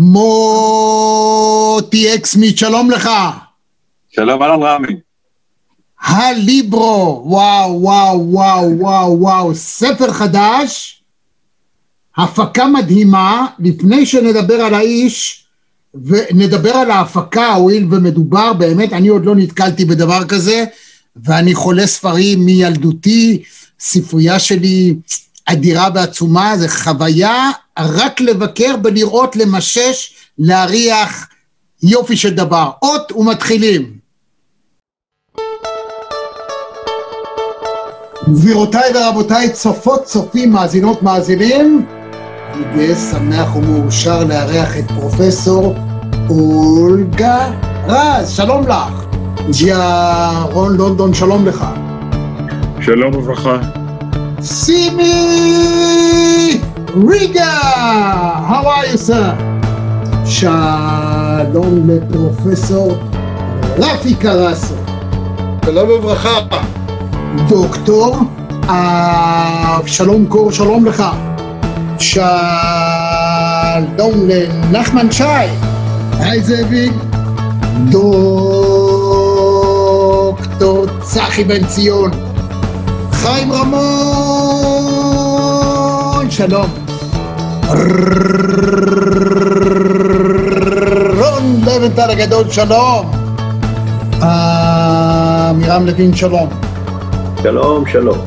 מוטי אקסמית, שלום לך. שלום, אהלן רמי. הליברו, וואו, וואו, וואו, וואו, וואו, ספר חדש, הפקה מדהימה, לפני שנדבר על האיש, ונדבר על ההפקה, הואיל ומדובר, באמת, אני עוד לא נתקלתי בדבר כזה, ואני חולה ספרים מילדותי, ספרייה שלי אדירה ועצומה, זה חוויה רק לבקר ולראות, למשש, להריח, יופי של דבר. אות ומתחילים. גבירותיי ורבותיי, צופות, צופים, מאזינות, מאזינים, אני גאה, שמח ומאושר לארח את פרופסור אולגה רז, שלום לך. ג'יה רון לונדון, שלום לך. שלום וברכה. סימי ריגה, how are you sir? שלום לפרופסור רפי קרסו. שלום וברכה. דוקטור אבשלום קור, שלום לך. שלום לנחמן שי. היי זאביק. דוקטור צחי בן ציון. חיים רמון, שלום. רון לבנטל הגדול, שלום. עמירם לוין, שלום. שלום, שלום.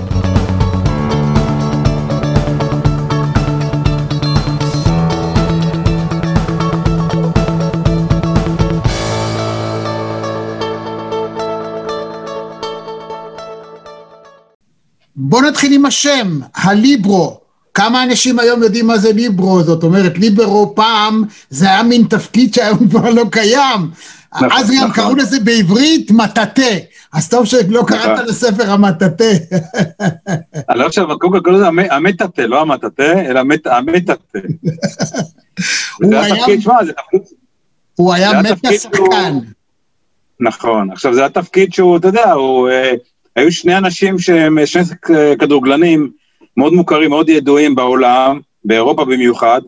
בוא נתחיל עם השם, הליברו. כמה אנשים היום יודעים מה זה ליברו? זאת אומרת, ליברו פעם זה היה מין תפקיד שהיום כבר לא קיים. נכון, אז גם נכון. קראו לזה בעברית מטאטא. אז טוב שלא קראת נכון. לספר המטאטא. אני לא חושב, קודם כל קוראים לזה המ- המטאטא, לא המטאטא, אלא המטאטא. הוא זה היה- התפקיד, שמע, זה תפקיד, הוא היה מטה שחקן. נכון. עכשיו, זה התפקיד שהוא, אתה יודע, הוא... אה, היו שני אנשים שהם שני כדורגלנים מאוד מוכרים, מאוד ידועים בעולם, באירופה במיוחד,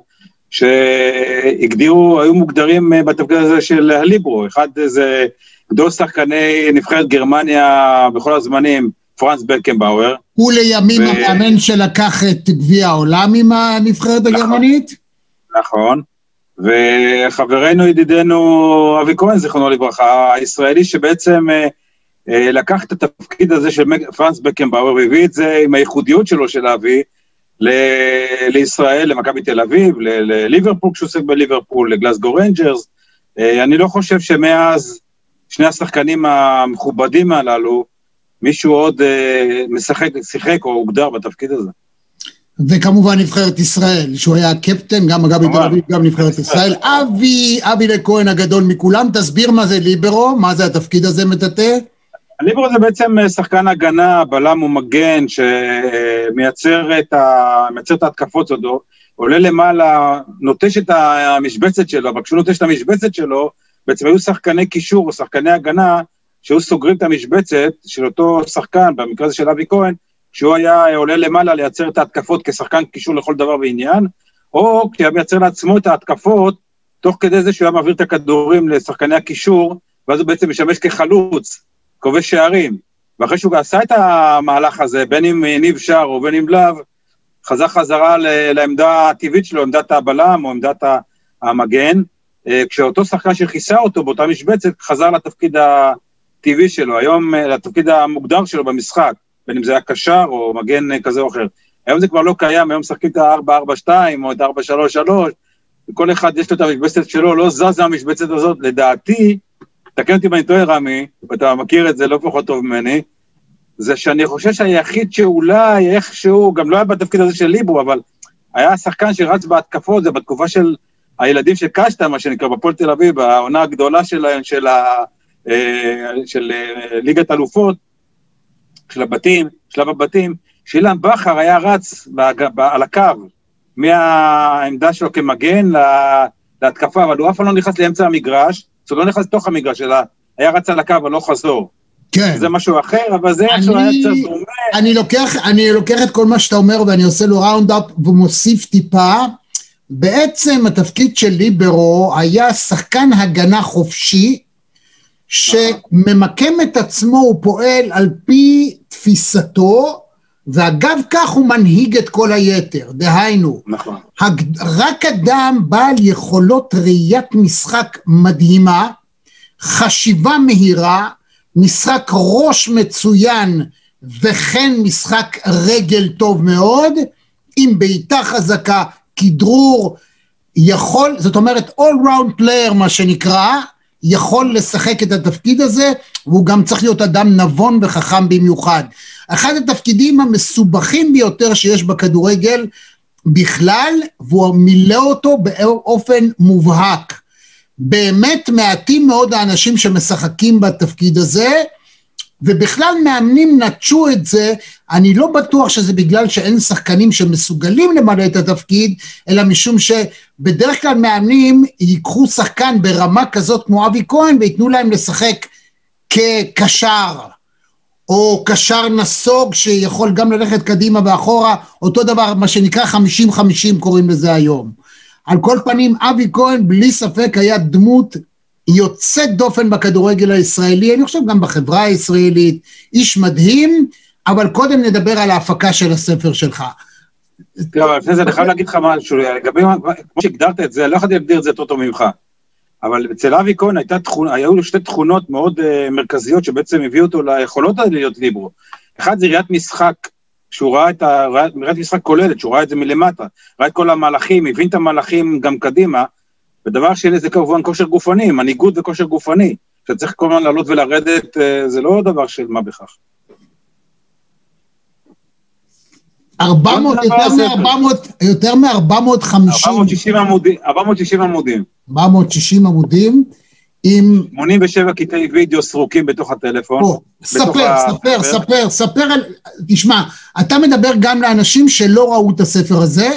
שהגדירו, היו מוגדרים אה, בתפקיד הזה של הליברו. אחד זה גדול שחקני נבחרת גרמניה בכל הזמנים, פרנס בקנבאואר. הוא לימים ו- המאמן שלקח את גביע העולם עם הנבחרת הגרמנית. נכון. וחברנו, ידידנו אבי כהן, זיכרונו לברכה, הישראלי שבעצם אה, לקח את התפקיד הזה של פרנץ בקנבאואר והביא את זה עם הייחודיות שלו, של אבי, ל- לישראל, למכבי תל אביב, ל- לליברפול, כשהוא עוסק בליברפול, לגלסגו רנג'רס. אה, אני לא חושב שמאז שני השחקנים המכובדים הללו, מישהו עוד אה, משחק, שיחק או הוגדר בתפקיד הזה. וכמובן נבחרת ישראל, שהוא היה הקפטן, גם מכבי תל. אביב, גם נבחרת ישראל. אבי, אבי לכהן הגדול מכולם, תסביר מה זה ליברו, מה זה התפקיד הזה מטאטא? הליברו זה בעצם אה, שחקן הגנה, בלם ומגן, שמייצר את, ה... את ההתקפות שלו, עולה למעלה, נוטש את המשבצת שלו, אבל כשהוא נוטש את המשבצת שלו, בעצם היו שחקני קישור או שחקני הגנה, שהיו סוגרים את המשבצת של אותו שחקן, במקרה הזה של אבי כהן, כשהוא היה עולה למעלה לייצר את ההתקפות כשחקן קישור לכל דבר ועניין, או כשהיה מייצר לעצמו את ההתקפות, תוך כדי זה שהוא היה מעביר את הכדורים לשחקני הקישור, ואז הוא בעצם משמש כחלוץ, כובש שערים. ואחרי שהוא עשה את המהלך הזה, בין אם הניב שער או בין אם לאו, חזר חזרה לעמדה הטבעית שלו, עמדת הבלם או עמדת המגן, אה, כשאותו שחקן שכיסה אותו באותה משבצת, חזר לתפקיד הטבעי שלו, היום אה, לתפקיד המוגדר שלו במשחק, בין אם זה היה קשר או מגן אה, כזה או אחר. היום זה כבר לא קיים, היום משחקים את ה-4-4-2 או את ה-4-3-3, וכל אחד יש לו את המשבצת שלו, לא זזה המשבצת הזאת, לדעתי, תקן אותי אם אני טועה, רמי, ואתה מכיר את זה לא פחות טוב ממני, זה שאני חושב שהיחיד שאולי איכשהו, גם לא היה בתפקיד הזה של ליברו, אבל היה שחקן שרץ בהתקפות, זה בתקופה של הילדים של קשטה, מה שנקרא, בפועל תל אביב, העונה הגדולה שלהם, של, ה, אה, של אה, ליגת אלופות, של הבתים, שלב הבתים, שאילן בכר היה רץ בהג- על הקו, מהעמדה שלו כמגן לה- להתקפה, אבל הוא אף פעם לא נכנס לאמצע המגרש, אומרת, לא נכנס לתוך המגרש, אלא היה רץ על הקו הלוך חזור. כן. זה משהו אחר, אבל זה איכשהו היה אני- קצת דומה. אני לוקח, אני לוקח את כל מה שאתה אומר ואני עושה לו ראונד אפ ומוסיף טיפה, בעצם התפקיד של ליברו היה שחקן הגנה חופשי, שממקם את עצמו, הוא פועל על פי תפיסתו, ואגב כך הוא מנהיג את כל היתר, דהיינו, נכון. רק אדם בעל יכולות ראיית משחק מדהימה, חשיבה מהירה, משחק ראש מצוין וכן משחק רגל טוב מאוד, עם בעיטה חזקה, כדרור, יכול, זאת אומרת all round player מה שנקרא, יכול לשחק את התפקיד הזה, והוא גם צריך להיות אדם נבון וחכם במיוחד. אחד התפקידים המסובכים ביותר שיש בכדורגל בכלל, והוא מילא אותו באופן מובהק. באמת מעטים מאוד האנשים שמשחקים בתפקיד הזה, ובכלל מאמנים נטשו את זה, אני לא בטוח שזה בגלל שאין שחקנים שמסוגלים למלא את התפקיד, אלא משום שבדרך כלל מאמנים ייקחו שחקן ברמה כזאת כמו אבי כהן וייתנו להם לשחק כקשר, או קשר נסוג שיכול גם ללכת קדימה ואחורה, אותו דבר, מה שנקרא 50-50 קוראים לזה היום. על כל פנים, אבי כהן בלי ספק היה דמות יוצאת דופן בכדורגל הישראלי, אני חושב גם בחברה הישראלית, איש מדהים, אבל קודם נדבר על ההפקה של הספר שלך. תראה, אבל לפני זה אני חייב להגיד לך משהו, לגבי, כמו שהגדרת את זה, לא יכולתי להגדיר את זה יותר טוב ממך, אבל אצל אבי כהן תכונ... היו לו שתי תכונות מאוד uh, מרכזיות שבעצם הביאו אותו ליכולות האלה להיות ליברו. אחד זה ראיית משחק, שהוא ראה את ה... ראיית משחק כוללת, שהוא ראה את זה מלמטה, ראה את כל המהלכים, הבין את המהלכים גם קדימה, ודבר שני זה כמובן כושר גופני, מנהיגות וכושר גופני. שצריך כל הזמן לעלות ולרדת, אה, זה לא דבר של מה בכך. 400, יותר מ-450. 460 עמודים. 460 עמודים. 460 עמודים. עם... 87 קטעי וידאו סרוקים בתוך הטלפון. פה, ספר, ספר, ספר, ספר על... תשמע, אתה מדבר גם לאנשים שלא ראו את הספר הזה,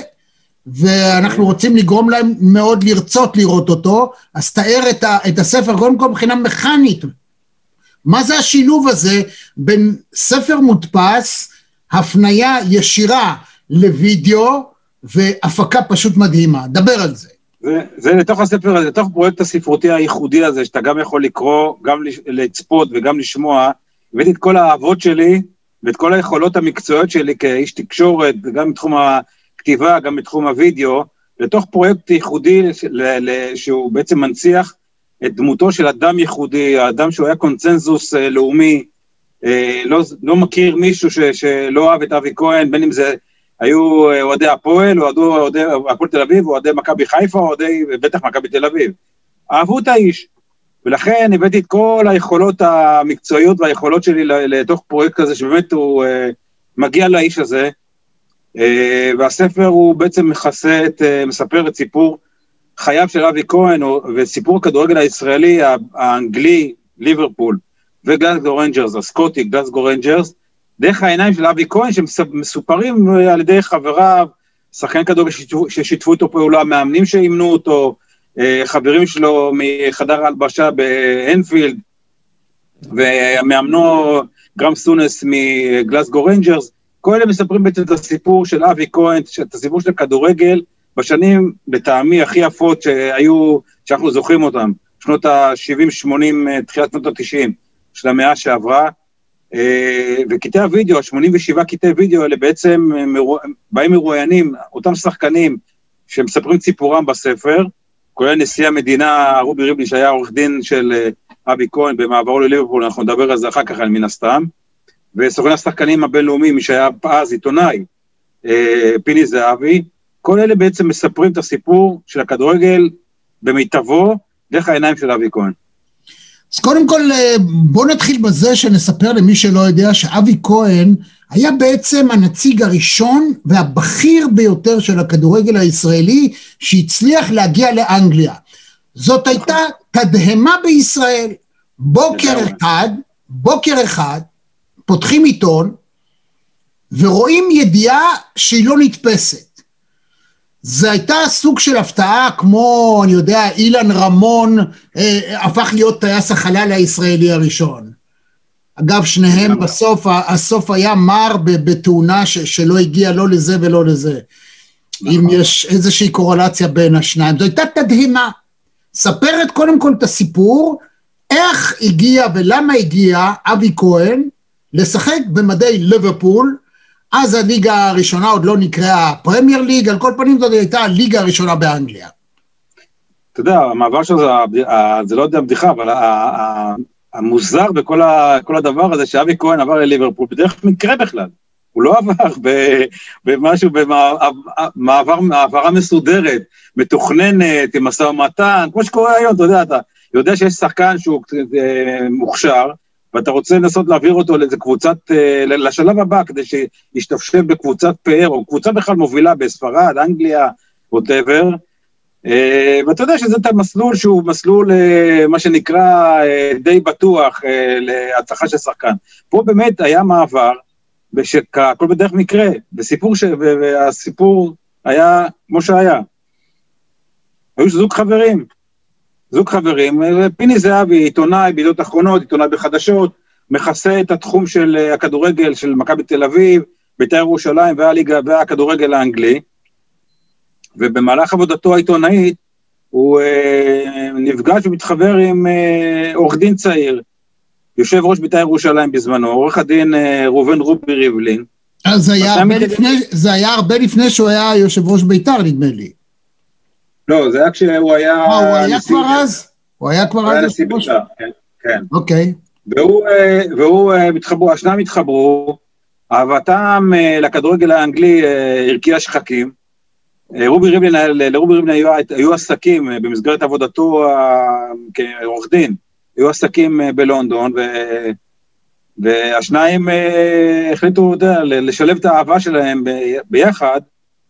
ואנחנו רוצים לגרום להם מאוד לרצות לראות אותו, אז תאר את, ה, את הספר קודם כל מבחינה מכנית. מה זה השילוב הזה בין ספר מודפס, הפנייה ישירה לוידאו והפקה פשוט מדהימה? דבר על זה. זה, זה לתוך הספר הזה, לתוך פרויקט הספרותי הייחודי הזה, שאתה גם יכול לקרוא, גם לצפות וגם לשמוע. הבאתי את כל האהבות שלי ואת כל היכולות המקצועיות שלי כאיש תקשורת, גם בתחום הכתיבה, גם בתחום הוידאו, לתוך פרויקט ייחודי שהוא בעצם מנציח את דמותו של אדם ייחודי, האדם שהוא היה קונצנזוס אה, לאומי, לא, לא מכיר מישהו ש, שלא אהב את אבי כהן, בין אם זה היו אה, אוהדי הפועל, או אוהדי הפועל תל אביב, או אוהדי מכבי חיפה, או אוהדי, בטח מכבי תל אביב. אהבו את האיש. ולכן הבאתי את כל היכולות המקצועיות והיכולות שלי לתוך פרויקט כזה, שבאמת הוא מגיע לאיש הזה. אה, והספר הוא בעצם מכסה את, אה, מספר את סיפור חייו של אבי כהן, וסיפור הכדורגל הישראלי, האנגלי, ליברפול, וגלסגו רנג'רס, הסקוטי, גלסגו רנג'רס, דרך העיניים של אבי כהן, שמסופרים על ידי חבריו, שחקן כדורגל ששיתפו איתו פעולה, מאמנים שאימנו אותו, אה, חברים שלו מחדר ההלבשה באנפילד, ומאמנו גרם סונס מגלסגו רנג'רס, כל אלה מספרים בעצם את הסיפור של אבי כהן, את הסיפור של הכדורגל בשנים, לטעמי, הכי יפות שהיו, שאנחנו זוכרים אותן, שנות ה-70-80, אה, תחילת שנות ה-90 של המאה שעברה. אה, וקטעי הוידאו, ה-87 קטעי וידאו האלה בעצם באים מרואיינים, אותם שחקנים שמספרים ציפורם בספר, כולל נשיא המדינה רובי ריבלין, שהיה עורך דין של אה, אבי כהן במעברו לליברפול, אנחנו נדבר על זה אחר כך, מן הסתם. וסוכן השחקנים הבינלאומי, מי שהיה אז עיתונאי, אה, פיני זהבי, כל אלה בעצם מספרים את הסיפור של הכדורגל במיטבו, דרך העיניים של אבי כהן. אז קודם כל, אה, בואו נתחיל בזה שנספר למי שלא יודע שאבי כהן היה בעצם הנציג הראשון והבכיר ביותר של הכדורגל הישראלי שהצליח להגיע לאנגליה. זאת הייתה תדהמה בישראל. בוקר אחד, בוקר אחד, פותחים עיתון ורואים ידיעה שהיא לא נתפסת. זה הייתה סוג של הפתעה כמו, אני יודע, אילן רמון אה, הפך להיות טייס החלל הישראלי הראשון. אגב, שניהם בסוף, הסוף היה מר בתאונה ש, שלא הגיע לא לזה ולא לזה. אם יש איזושהי קורלציה בין השניים. זו הייתה תדהימה. ספרת קודם כל את הסיפור, איך הגיע ולמה הגיע אבי כהן לשחק במדי ליברפול, אז הליגה הראשונה עוד לא נקראה פרמייר ליג, על כל פנים זאת הייתה הליגה הראשונה באנגליה. אתה יודע, המעבר שלו זה, זה לא יודע בדיחה, אבל המוזר בכל הדבר הזה, שאבי כהן עבר לליברפול, בדרך מקרה בכלל. הוא לא עבר במשהו, במעבר, מעברה מסודרת, מתוכננת, עם משא ומתן, כמו שקורה היום, אתה יודע, אתה יודע שיש שחקן שהוא אה, מוכשר, ואתה רוצה לנסות להעביר אותו לאיזה קבוצת, אה, לשלב הבא, כדי שישתפשף בקבוצת פאר, או קבוצה בכלל מובילה בספרד, אנגליה, ווטאבר, אה, ואתה יודע שזה את המסלול שהוא מסלול, מה שנקרא, די בטוח להצלחה של שחקן. פה באמת היה מעבר, ושהכל בדרך מקרה, וסיפור ש... והסיפור היה כמו שהיה. היו זוג חברים, זוג חברים, פיני זהבי, עיתונאי בידיעות אחרונות, עיתונאי בחדשות, מכסה את התחום של הכדורגל של מכבי תל אביב, בית"ר ירושלים והליגה והכדורגל האנגלי, ובמהלך עבודתו העיתונאית הוא אה, נפגש ומתחבר עם אה, עורך דין צעיר, יושב ראש בית"ר ירושלים בזמנו, עורך הדין אה, ראובן רובי ריבלין. אז זה היה, הרבה לפני, זה היה הרבה לפני שהוא היה יושב ראש בית"ר, נדמה לי. לא, זה היה כשהוא היה... אה, הוא היה כבר אז? הוא היה כבר אז יושב ראש? כן, כן. אוקיי. והוא, אה, והוא התחברו, השניים התחברו, אהבתם לכדורגל האנגלי הרקיע שחקים. רובי ריבלין, לרובי ריבלין היו, היו עסקים במסגרת עבודתו כעורך דין. היו עסקים אה, בלונדון, ו... והשניים אה, החליטו, אתה יודע, לשלב את האהבה שלהם. ביחד,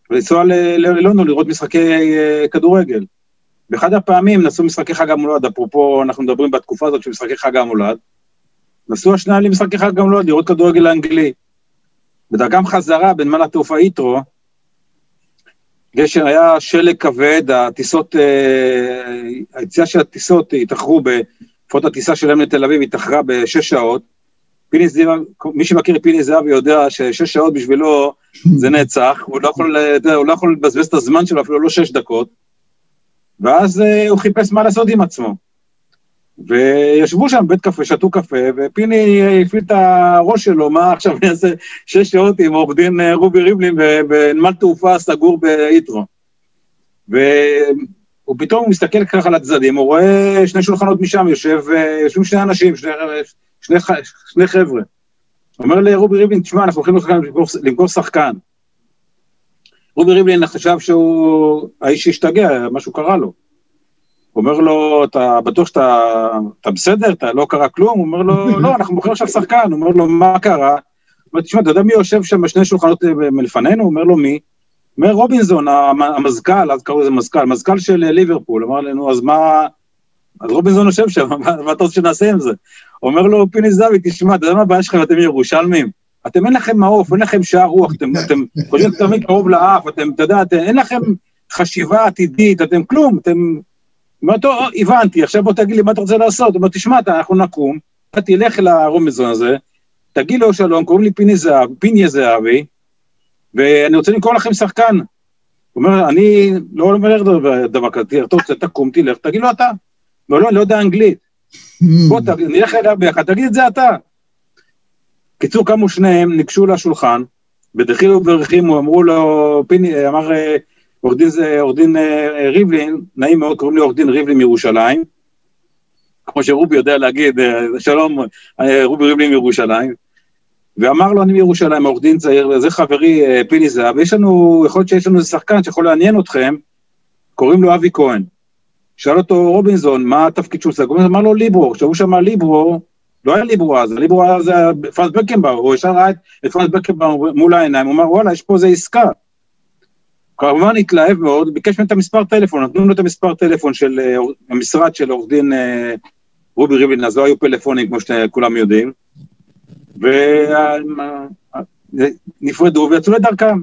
ולנסוע ללונדון לראות משחקי אה, כדורגל. באחד הפעמים נסעו משחקי חג המולד, אפרופו, אנחנו מדברים בתקופה הזאת של משחקי חג המולד, נסעו השניים למשחקי חג המולד לראות כדורגל האנגלי. בדרכם חזרה בנמל התעופה איטרו, גשר היה שלג כבד, הטיסות, היציאה של הטיסות התאחרו לפחות הטיסה שלהם לתל אביב התאחרה בשש שעות. פיני זהבי, מי שמכיר את פיני זהבי יודע ששש שעות בשבילו זה נצח, הוא לא יכול, הוא לא יכול לבזבז את הזמן שלו, אפילו לא שש דקות. ואז uh, הוא חיפש מה לעשות עם עצמו. וישבו שם בבית קפה, שתו קפה, ופיני הפעיל את הראש שלו, מה עכשיו אני אעשה שש שעות עם עורך דין אה, רובי ריבלין בנמל תעופה סגור ביתרו. הוא פתאום מסתכל ככה לצדדים, הוא רואה שני שולחנות משם, יושב, אה, יושבים שני אנשים, שני, שני, שני חבר'ה. אומר לרובי ריבלין, תשמע, אנחנו הולכים למכור, למכור שחקן. רובי ריבלין חשב שהוא, האיש השתגע, משהו קרה לו. אומר לו, אתה בטוח שאתה אתה בסדר? אתה לא קרה כלום? הוא אומר לו, לא, אנחנו מוכרים עכשיו שחקן. הוא אומר לו, מה קרה? הוא אומר, תשמע, אתה יודע מי יושב שם בשני שולחנות אה, מלפנינו? הוא אומר לו, מי? אומר רובינזון, המזכ"ל, אז קראו לזה מזכ"ל, מזכ"ל של ליברפול, אמר לנו, אז מה... אז רובינזון יושב שם, מה אתה רוצה שנעשה עם זה? אומר לו פיני זהבי, תשמע, אתה יודע מה הבעיה שלכם, אתם ירושלמים? אתם אין לכם מעוף, אין לכם שער רוח, אתם, חושבים תמיד קרוב לאף, אתם, אתה יודע, אין לכם חשיבה עתידית, אתם כלום, אתם... אומר, טוב, הבנתי, עכשיו בוא תגיד לי מה אתה רוצה לעשות. הוא אומר, תשמע, אנחנו נקום, אתה תלך לרומזון הזה, תגיד לו שלום, קוראים לי פיני זהב, פיני זהבי, ואני רוצה למכור לכם שחקן. הוא אומר, אני לא אומר דבר כזה, תקום, תלך, תגיד לו אתה. הוא לא, אני לא יודע אנגלית. בוא, נלך אליו ביחד, תגיד את זה אתה. קיצור, קמו שניהם, ניגשו לשולחן, בדחילו ורחימו, אמרו לו, פיני, אמר אה, עורך דין, דין אה, ריבלין, נעים מאוד, קוראים לי עורך דין ריבלין מירושלים, כמו שרובי יודע להגיד, אה, שלום, רובי ריבלין מירושלים. ואמר לו, אני מירושלים, עורך דין צעיר, זה חברי אה, פיני זהב, ויש לנו, יכול להיות שיש לנו איזה שחקן שיכול לעניין אתכם, קוראים לו אבי כהן. שאל אותו רובינזון, מה התפקיד שהוא עושה? הוא אמר לו ליברו, כשהוא שמע ליברו, לא היה ליברו אז, ליברו אז זה פרנס בקנבאו, הוא ישר ראה את פרנס בקנבאו מול העיניים, הוא אמר, וואלה, יש פה איזה עסקה. כמובן התלהב מאוד, ביקש מהם את המספר טלפון, נתנו לו את המספר טלפון של אה, המשרד של עורך דין אה, רובי ריבלין, אז לא היו פלאפונים כמו שכולם יודעים. ונפרדו ויצאו לדרכם.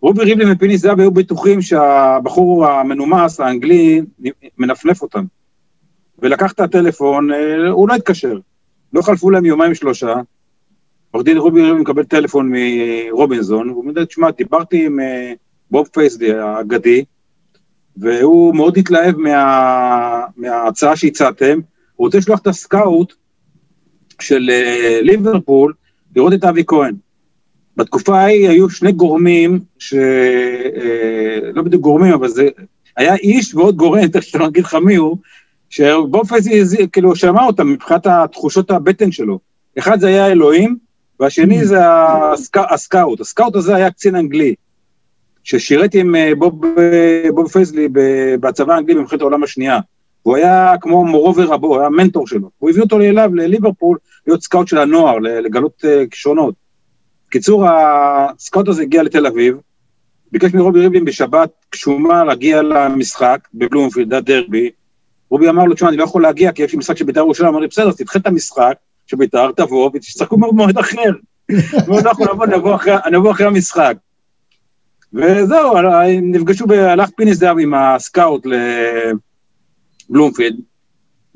רובי ריבלין ופיני זהב היו בטוחים שהבחור המנומס, האנגלי, מנפנף אותם. ולקח את הטלפון, אה, הוא לא התקשר. לא חלפו להם יומיים שלושה. עורך דין רובי ריבלין מקבל טלפון מרובינזון, והוא אומר, תשמע, דיברתי עם, אה, בוב פייסלי האגדי, והוא מאוד התלהב מה, מההצעה שהצעתם, הוא רוצה לשלוח את הסקאוט של uh, ליברפול לראות את אבי כהן. בתקופה ההיא היו שני גורמים, ש... uh, לא בדיוק גורמים, אבל זה היה איש ועוד גורם, תכף שאני אגיד לך מי הוא, שבאופן זה, כאילו, שמע אותם מבחינת התחושות הבטן שלו. אחד זה היה אלוהים, והשני זה ה sc... ה scout. ה scout הזה היה קצין אנגלי, ששירת עם אה, בוב, אה, בוב פייזלי בצבא האנגלי במלחמת העולם השנייה. הוא היה כמו מורו ורבו, הוא היה מנטור שלו. הוא הביא אותו אליו, לליברפול, להיות scout של הנוער, לגלות כישרונות. קיצור, ה scout הזה הגיע לתל אביב, ביקש מרובי ריבלין בשבת גשומה להגיע למשחק בבלומפילד, הדרבי. רובי אמר לו, תשמע, אני לא יכול להגיע כי יש לי משחק של בית"ר ירושלים, אמר לי, בסדר, תדחה את המשחק של בית"ר, תבוא ותשחקו במועד אחר. לבוא, נבוא אחרי המשחק. וזהו, נפגשו. הלך פיני זהבי עם ה scout לבלומפילד,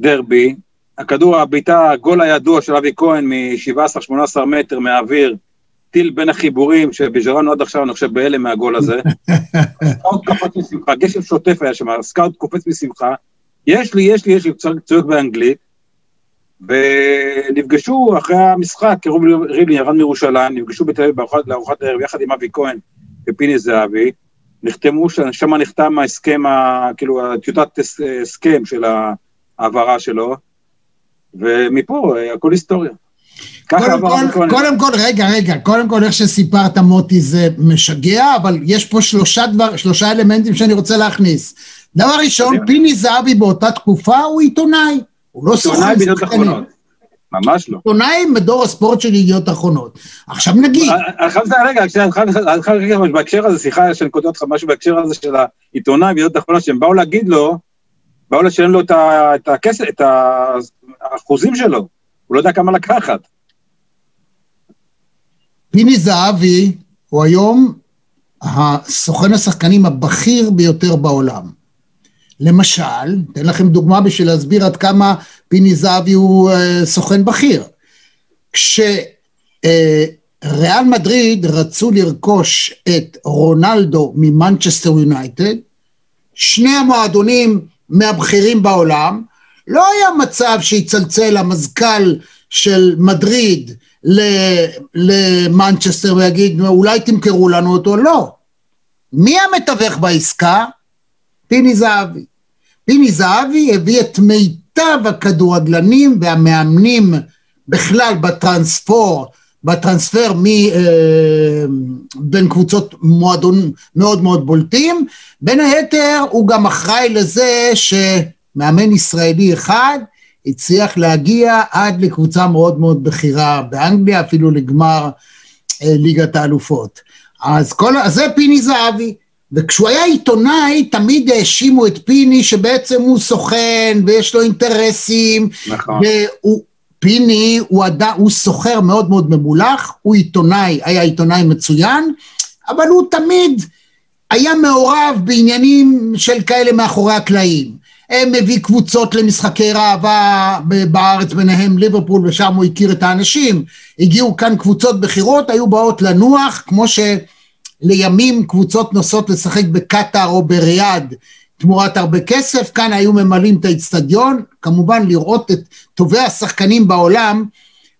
דרבי, הכדור, הבעיטה, הגול הידוע של אבי כהן מ-17-18 מטר מהאוויר, טיל בין החיבורים, שבז'רנו עד עכשיו, אני חושב, בהלם מהגול הזה. ה scout קפץ משמחה, גשם שוטף היה שם, ה scout קופץ משמחה. יש לי, יש לי, יש לי, צועק באנגלית. ונפגשו אחרי המשחק, רובי ריבלין ירד מירושלים, נפגשו בתל אביב לארוחת הערב יחד עם אבי כהן ופיני זהבי. נחתמו, שם נחתם ההסכם, כאילו, הטיוטת הסכם של ההעברה שלו, ומפה הכל היסטוריה. קודם כל, קודם כל, רגע, רגע, קודם כל, איך שסיפרת, מוטי, זה משגע, אבל יש פה שלושה, דבר, שלושה אלמנטים שאני רוצה להכניס. דבר ראשון, פיני זהבי באותה תקופה הוא עיתונאי, הוא לא סוכן שחקנים. ממש לא. עיתונאי מדור הספורט של ידיעות אחרונות. עכשיו נגיד... רגע, בהקשר הזה, סליחה שאני כותב אותך משהו בהקשר הזה של העיתונאי בידיעות אחרונות, שהם באו להגיד לו, באו לשלם לו את הכסף, את האחוזים שלו. הוא לא יודע כמה לקחת. פיני זהבי הוא היום הסוכן השחקנים הבכיר ביותר בעולם. למשל, אתן לכם דוגמה בשביל להסביר עד כמה פיני זהבי הוא uh, סוכן בכיר. כשריאל uh, מדריד רצו לרכוש את רונלדו ממנצ'סטר יונייטד, שני המועדונים מהבכירים בעולם, לא היה מצב שיצלצל המזכ"ל של מדריד למנצ'סטר ויגיד, אולי תמכרו לנו אותו, לא. מי המתווך בעסקה? פיני זהבי. פיני זהבי הביא את מיטב הכדורגלנים והמאמנים בכלל בטרנספור, בטרנספר מ, אה, בין קבוצות מועדון מאוד מאוד בולטים. בין היתר הוא גם אחראי לזה שמאמן ישראלי אחד הצליח להגיע עד לקבוצה מאוד מאוד בכירה באנגליה, אפילו לגמר אה, ליגת האלופות. אז כל, אז זה פיני זהבי. וכשהוא היה עיתונאי, תמיד האשימו את פיני שבעצם הוא סוכן ויש לו אינטרסים. נכון. והוא, פיני הוא, עד, הוא סוחר מאוד מאוד ממולח, הוא עיתונאי, היה עיתונאי מצוין, אבל הוא תמיד היה מעורב בעניינים של כאלה מאחורי הקלעים. מביא קבוצות למשחקי ראווה בארץ, ביניהם ליברפול, ושם הוא הכיר את האנשים. הגיעו כאן קבוצות בכירות, היו באות לנוח, כמו שלימים קבוצות נוסעות לשחק בקטאר או בריאד תמורת הרבה כסף, כאן היו ממלאים את האיצטדיון, כמובן לראות את טובי השחקנים בעולם,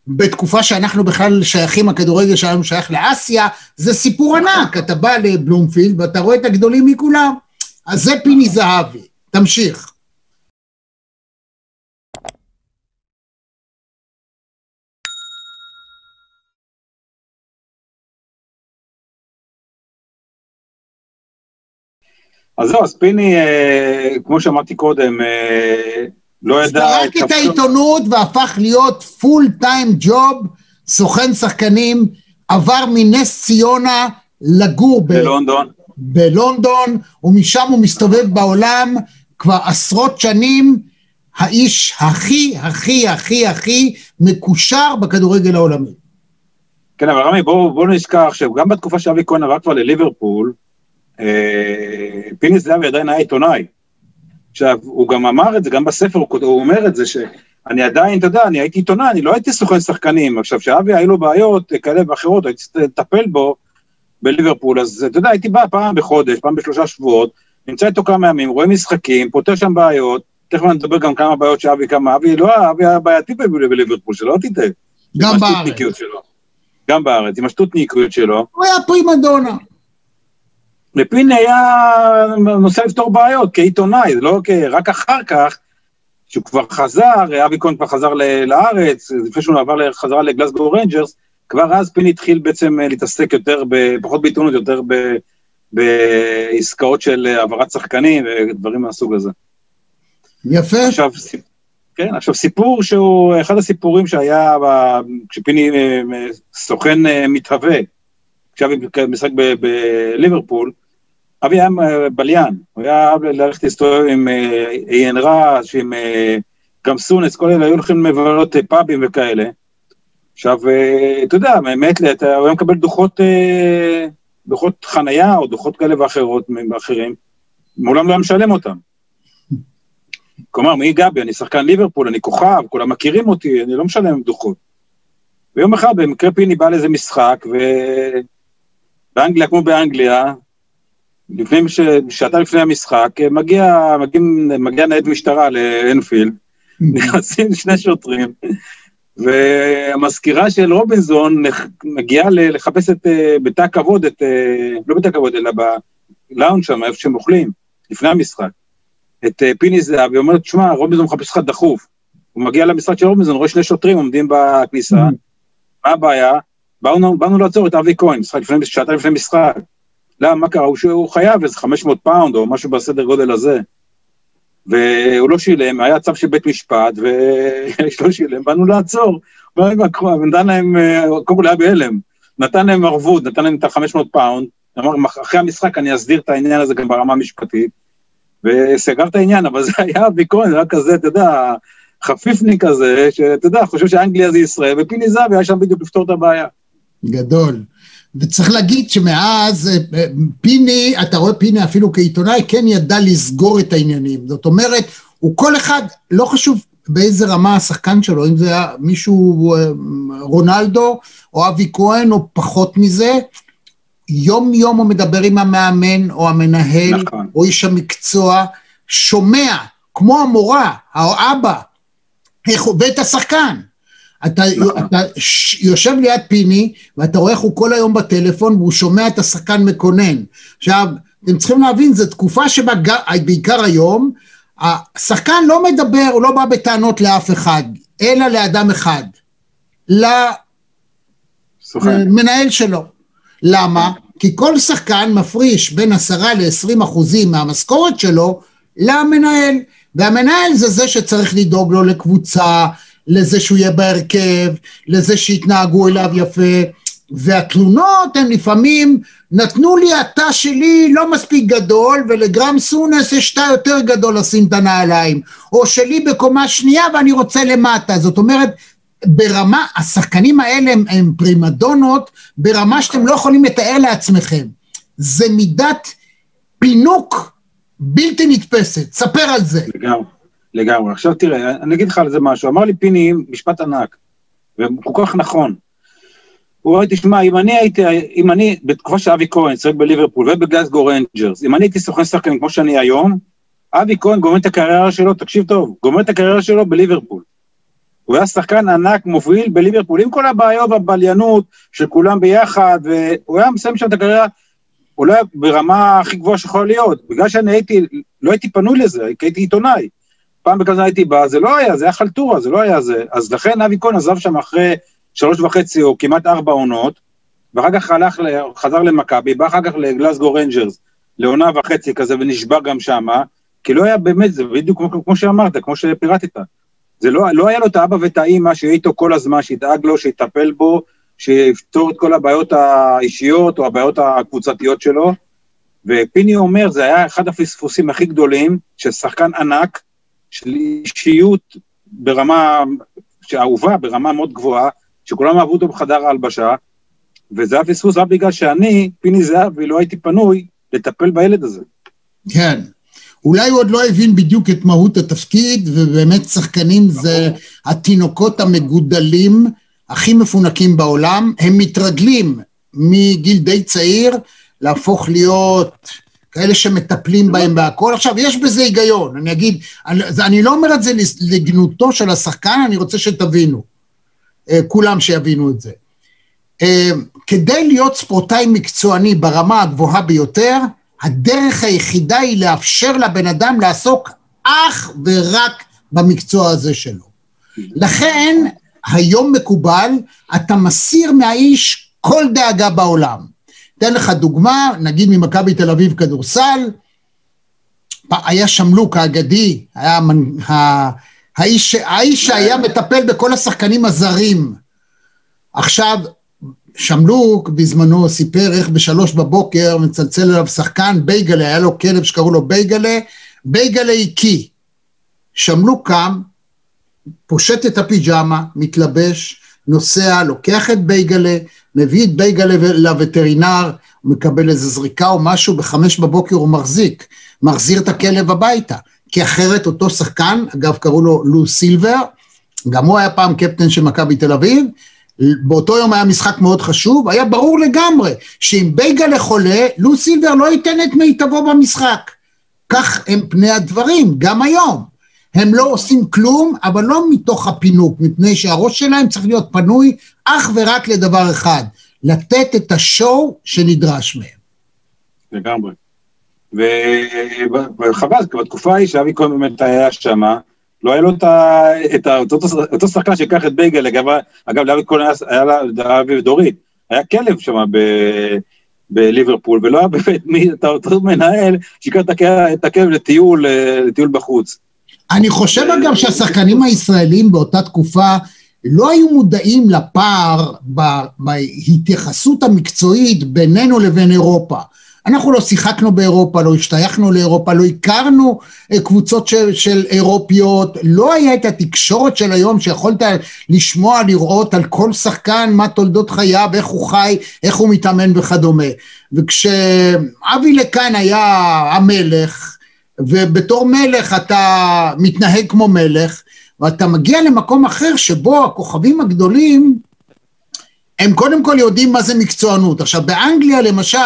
בתקופה שאנחנו בכלל שייכים, הכדורגל שלנו שייך לאסיה, זה סיפור ענק, אתה בא לבלומפילד ואתה רואה את הגדולים מכולם. אז זה פיני זהבי, תמשיך. אז זהו, אז פיני, אה, כמו שאמרתי קודם, אה, לא ידע... זרק את העיתונות והפך להיות פול טיים ג'וב, סוכן שחקנים, עבר מנס ציונה לגור ב... בלונדון. בלונדון, ומשם הוא מסתובב בעולם כבר עשרות שנים, האיש הכי הכי הכי הכי מקושר בכדורגל העולמי. כן, אבל רמי, בואו בוא נזכר שגם בתקופה שאבי כהן עבר כבר לליברפול, פיני זהבי עדיין היה עיתונאי. עכשיו, הוא גם אמר את זה, גם בספר הוא, הוא אומר את זה, שאני עדיין, אתה יודע, אני הייתי עיתונאי, אני לא הייתי סוכן שחקנים. עכשיו, שאבי היו לו בעיות כאלה ואחרות, הייתי צריך לטפל בו, בליברפול, אז אתה יודע, הייתי בא פעם בחודש, פעם בשלושה שבועות, נמצא איתו כמה ימים, רואה משחקים, פותר שם בעיות, תכף אני אדבר גם כמה בעיות שאבי כמה, אבי לא, אבי היה בעייתי בליברפול, שלא תטעה. גם בארץ. גם בארץ, עם השטותניקיות שלו. הוא היה פרימדונה. לפיני היה נושא לפתור בעיות כעיתונאי, לא. רק אחר כך, שהוא כבר חזר, אבי כהן כבר חזר לארץ, לפני שהוא עבר חזרה לגלסגו רנג'רס, כבר אז פיני התחיל בעצם אה, להתעסק יותר, ב, פחות בעיתונות, יותר ב, בעסקאות של העברת שחקנים ודברים מהסוג הזה. יפה. עכשיו, כן, עכשיו סיפור שהוא אחד הסיפורים שהיה כשפיני אה, סוכן מתהווה, כשאבי משחק בליברפול, אבי היה בליין, הוא היה אוהב ללכת להסתובב עם עיין רעש, עם גם סונס, כל אלה היו הולכים לבלות פאבים וכאלה. עכשיו, אתה יודע, מעת לעת הוא היה מקבל דוחות, דוחות חנייה או דוחות כאלה ואחרות, אחרים, מעולם לא היה משלם אותם. כלומר, מי גבי, אני שחקן ליברפול, אני כוכב, כולם מכירים אותי, אני לא משלם דוחות. ויום אחד במקרה פיני בא לאיזה משחק, ובאנגליה כמו באנגליה, לפני, ש... שעתה לפני המשחק, מגיע, מגיע, מגיע ניידת משטרה לאנפילד, נכנסים שני שוטרים, והמזכירה של רובינזון מגיעה לחפש את, בתא הכבוד, את, לא בתא הכבוד, אלא בלאונד שם, איפה שהם אוכלים, לפני המשחק, את פיני זהב, והיא אומרת, שמע, רובינזון מחפש לך דחוף. הוא מגיע למשרד של רובינזון, רואה שני שוטרים עומדים בכניסה, מה הבעיה? באנו, באנו לעצור את אבי כהן, שעתיים לפני משחק. למה, מה קרה? הוא, חייב איזה 500 פאונד או משהו בסדר גודל הזה. והוא לא שילם, היה צו של בית משפט, ויש לא שילם, באו לעצור. ונתן להם, קודם כל היה בהלם, נתן להם ערבות, נתן להם את ה-500 פאונד, אמר, אחרי המשחק אני אסדיר את העניין הזה גם ברמה המשפטית, וסגר את העניין, אבל זה היה כהן, זה היה כזה, אתה יודע, חפיפניק כזה, שאתה יודע, חושב שאנגליה זה ישראל, ופיני זהבי היה שם בדיוק לפתור את הבעיה. גדול. וצריך להגיד שמאז פיני, אתה רואה פיני אפילו כעיתונאי, כן ידע לסגור את העניינים. זאת אומרת, הוא כל אחד, לא חשוב באיזה רמה השחקן שלו, אם זה היה מישהו, רונלדו, או אבי כהן, או פחות מזה, יום יום הוא מדבר עם המאמן, או המנהל, נכון. או איש המקצוע, שומע, כמו המורה, האבא, ואת השחקן. אתה, נכון. אתה יושב ליד פיני, ואתה רואה איך הוא כל היום בטלפון, והוא שומע את השחקן מקונן. עכשיו, אתם צריכים להבין, זו תקופה שבה, בעיקר היום, השחקן לא מדבר, הוא לא בא בטענות לאף אחד, אלא לאדם אחד. למנהל שלו. למה? כי כל שחקן מפריש בין עשרה ל-20 אחוזים מהמשכורת שלו למנהל. והמנהל זה זה שצריך לדאוג לו לקבוצה, לזה שהוא יהיה בהרכב, לזה שיתנהגו אליו יפה, והתלונות הן לפעמים, נתנו לי התא שלי לא מספיק גדול, ולגרם סונס יש תא יותר גדול לשים את הנעליים, או שלי בקומה שנייה ואני רוצה למטה, זאת אומרת, ברמה, השחקנים האלה הם, הם פרימדונות ברמה שאתם לא יכולים לתאר לעצמכם. זה מידת פינוק בלתי נתפסת, ספר על זה. לגמרי. לגמרי. עכשיו תראה, אני אגיד לך על זה משהו. אמר לי פיני משפט ענק, וכל כך נכון. הוא אמר, תשמע, אם אני הייתי, אם אני, בתקופה שאבי כהן שיחק בליברפול ובגלסגו רנג'רס, אם אני הייתי סוכן שחקנים כמו שאני היום, אבי כהן גומר את הקריירה שלו, תקשיב טוב, גומר את הקריירה שלו בליברפול. הוא היה שחקן ענק מוביל בליברפול, עם כל הבעיות והבליינות של כולם ביחד, והוא היה מסיים שם את הקריירה אולי ברמה הכי גבוהה שיכולה להיות. בגלל שאני הייתי, לא הייתי פנוי לזה, הייתי עיתונאי. פעם בכזה הייתי בא, זה לא היה, זה היה חלטורה, זה לא היה זה. אז לכן אבי כהן עזב שם אחרי שלוש וחצי או כמעט ארבע עונות, ואחר כך הלך, חזר למכבי, בא אחר כך לגלסגו רנג'רס, לעונה וחצי כזה, ונשבר גם שמה, כי לא היה באמת, זה בדיוק כמו, כמו שאמרת, כמו שפירטת. זה לא, לא היה לו את האבא ואת האימא שיהיה איתו כל הזמן, שידאג לו, שיטפל בו, שיפתור את כל הבעיות האישיות או הבעיות הקבוצתיות שלו. ופיני אומר, זה היה אחד הפספוסים הכי גדולים, ששחקן ענק, של אישיות ברמה, שאהובה ברמה מאוד גבוהה, שכולם אהבו אותו בחדר ההלבשה, וזה היה פספוס רק בגלל שאני, פיני זהבי, לא הייתי פנוי לטפל בילד הזה. כן. אולי הוא עוד לא הבין בדיוק את מהות התפקיד, ובאמת שחקנים זה התינוקות המגודלים הכי מפונקים בעולם, הם מתרגלים מגיל די צעיר להפוך להיות כאלה שמטפלים בהם בהכל. עכשיו, יש בזה היגיון, אני אגיד, אני, אני לא אומר את זה לגנותו של השחקן, אני רוצה שתבינו, אה, כולם שיבינו את זה. אה, כדי להיות ספורטאי מקצועני ברמה הגבוהה ביותר, הדרך היחידה היא לאפשר לבן אדם לעסוק אך ורק במקצוע הזה שלו. לכן, היום מקובל, אתה מסיר מהאיש כל דאגה בעולם. אתן לך דוגמה, נגיד ממכבי תל אביב כדורסל, היה שמלוק האגדי, היה האיש, האיש שהיה מטפל בכל השחקנים הזרים. עכשיו, שמלוק בזמנו סיפר איך בשלוש בבוקר מצלצל אליו שחקן, בייגלה, היה לו כלב שקראו לו בייגלה, בייגלה הקיא. שמלוק קם, פושט את הפיג'מה, מתלבש, נוסע, לוקח את בייגלה, מביא את בייגלה לווטרינר, הוא מקבל איזה זריקה או משהו, בחמש בבוקר הוא מחזיק, מחזיר את הכלב הביתה. כי אחרת אותו שחקן, אגב קראו לו לו סילבר, גם הוא היה פעם קפטן של מכבי תל אביב, באותו יום היה משחק מאוד חשוב, היה ברור לגמרי שאם בייגלה חולה, לו סילבר לא ייתן את מיטבו במשחק. כך הם פני הדברים, גם היום. הם לא עושים כלום, אבל לא מתוך הפינוק, מפני שהראש שלהם צריך להיות פנוי אך ורק לדבר אחד, לתת את השואו שנדרש מהם. לגמרי. וחבל, כי בתקופה ההיא שאבי כהן באמת היה שם, לא היה לו את אותו שחקן שיקח את בייגל, אגב, לאבי כהן היה לאבי ודורית, היה כלב שם בליברפול, ולא היה באמת מי, את אותו מנהל שיקח את הכלב לטיול, לטיול בחוץ. אני חושב אגב שהשחקנים הישראלים באותה תקופה לא היו מודעים לפער בהתייחסות המקצועית בינינו לבין אירופה. אנחנו לא שיחקנו באירופה, לא השתייכנו לאירופה, לא הכרנו אה, קבוצות של, של אירופיות, לא היה את התקשורת של היום שיכולת לשמוע, לראות על כל שחקן מה תולדות חייו, איך הוא חי, איך הוא מתאמן וכדומה. וכשאבי לקאן היה המלך, ובתור מלך אתה מתנהג כמו מלך, ואתה מגיע למקום אחר שבו הכוכבים הגדולים הם קודם כל יודעים מה זה מקצוענות. עכשיו באנגליה למשל,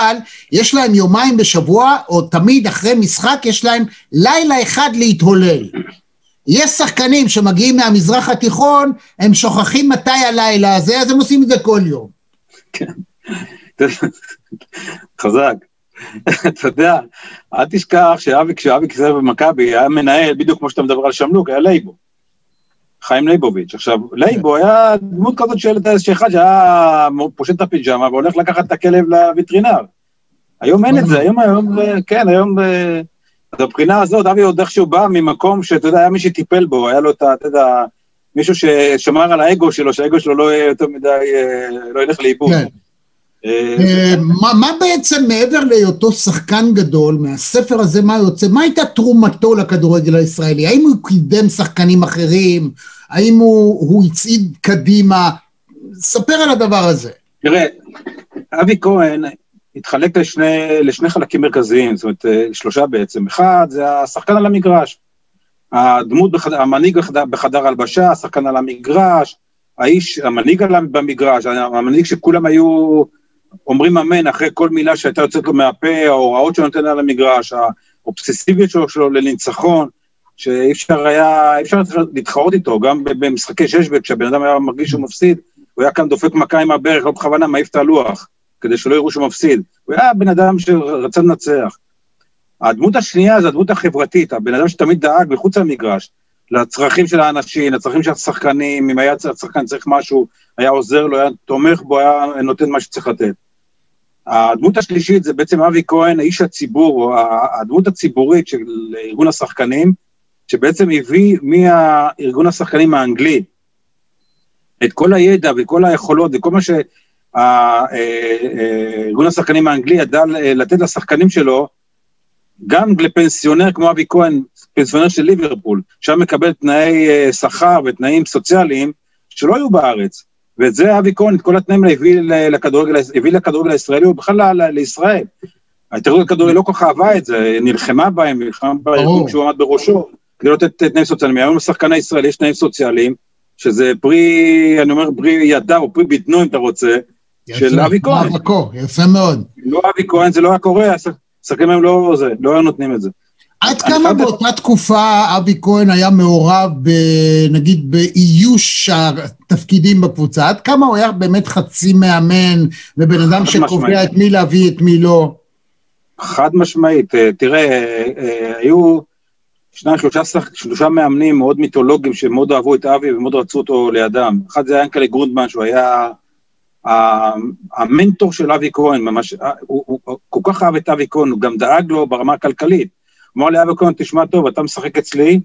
יש להם יומיים בשבוע, או תמיד אחרי משחק יש להם לילה אחד להתהולל. יש שחקנים שמגיעים מהמזרח התיכון, הם שוכחים מתי הלילה הזה, אז הם עושים את זה כל יום. כן, חזק. אתה יודע, אל תשכח שאבי, כשאבי כיסא במכבי היה מנהל, בדיוק כמו שאתה מדבר על שמלוק, היה לייבו. חיים ליבוביץ'. עכשיו, לייבו היה דמות כזאת של שאחד שהיה פושט את הפיג'מה והולך לקחת את הכלב לווטרינר. היום אין את זה, היום, היום, כן, היום, אז מבחינה הזאת, אבי עוד איכשהו בא ממקום שאתה יודע, היה מי שטיפל בו, היה לו את ה... אתה יודע, מישהו ששמר על האגו שלו, שהאגו שלו לא יהיה יותר מדי, אה, לא ילך לאיבוד. כן. אה, מה בעצם מעבר להיותו שחקן גדול, מהספר הזה מה יוצא, מה הייתה תרומתו לכדורגל הישראלי? האם הוא קידם שחקנים אחרים? האם הוא, הוא הצעיד קדימה? ספר על הדבר הזה. תראה, אבי כהן התחלק לשני, לשני חלקים מרכזיים, זאת אומרת, אה, שלושה בעצם. אחד, זה השחקן על המגרש. הדמות, בחדר, המנהיג בחדר, בחדר הלבשה, השחקן על המגרש, האיש, המנהיג במגרש, המנהיג שכולם היו אומרים אמן אחרי כל מילה שהייתה יוצאת לו מהפה, ההוראות שהוא נותן על המגרש, האובססיביות שלו, שלו לניצחון, שאי אפשר היה, אי אפשר להתחרות איתו, גם במשחקי ששבק, כשהבן אדם היה מרגיש שהוא מפסיד, הוא היה כאן דופק מכה עם הברך, לא בכוונה מעיף את הלוח, כדי שלא יראו שהוא מפסיד. הוא היה בן אדם שרצה לנצח. הדמות השנייה זה הדמות החברתית, הבן אדם שתמיד דאג מחוץ למגרש, לצרכים של האנשים, לצרכים של השחקנים, אם היה השחקן צריך משהו, היה עוזר לו, היה תומך בו, היה נותן מה שצריך לתת. הדמות השלישית זה בעצם אבי כהן, איש הציבור, הדמות הציבורית של ארגון השחקנים, שבעצם הביא מארגון השחקנים האנגלי את כל הידע וכל היכולות וכל מה שארגון אה, אה, השחקנים האנגלי ידע לתת לשחקנים שלו, גם לפנסיונר כמו אבי כהן, פנסיונר של ליברפול, שם מקבל תנאי אה, שכר ותנאים סוציאליים שלא היו בארץ. ואת זה אבי כהן, את כל התנאים האלה הביא לכדורגל, הביא לכדורגל הישראלי ובכלל לישראל. ההתאחדות לכדורגל לא כל כך אהבה את זה, נלחמה בהם, נלחמה בארגון כשהוא עמד בראשו, כדי לתת תנאים סוציאליים. היום לשחקן הישראלי יש תנאים סוציאליים, שזה פרי, אני אומר, פרי ידה או פרי בטנו אם אתה רוצה, של אבי כהן. יפה מאוד. לא אבי כהן זה לא היה קורה, השחקנים הם לא לא היו נותנים את זה. עד כמה באותה תקופה אבי כהן היה מעורב, נגיד, באיוש התפקידים בקבוצה? עד כמה הוא היה באמת חצי מאמן, ובן אדם שקובע את מי להביא, את מי לא? חד משמעית. אה, תראה, אה, אה, היו שניים, שלושה, שלושה מאמנים מאוד מיתולוגיים שמאוד אהבו את אבי ומאוד רצו אותו לידם. אחד זה היה ינקלה גרונדמן, שהוא היה המנטור של אבי כהן, ממש, הוא, הוא, הוא כל כך אהב את אבי כהן, הוא גם דאג לו ברמה הכלכלית. אמר לי אבי כהן, תשמע טוב, אתה משחק אצלי,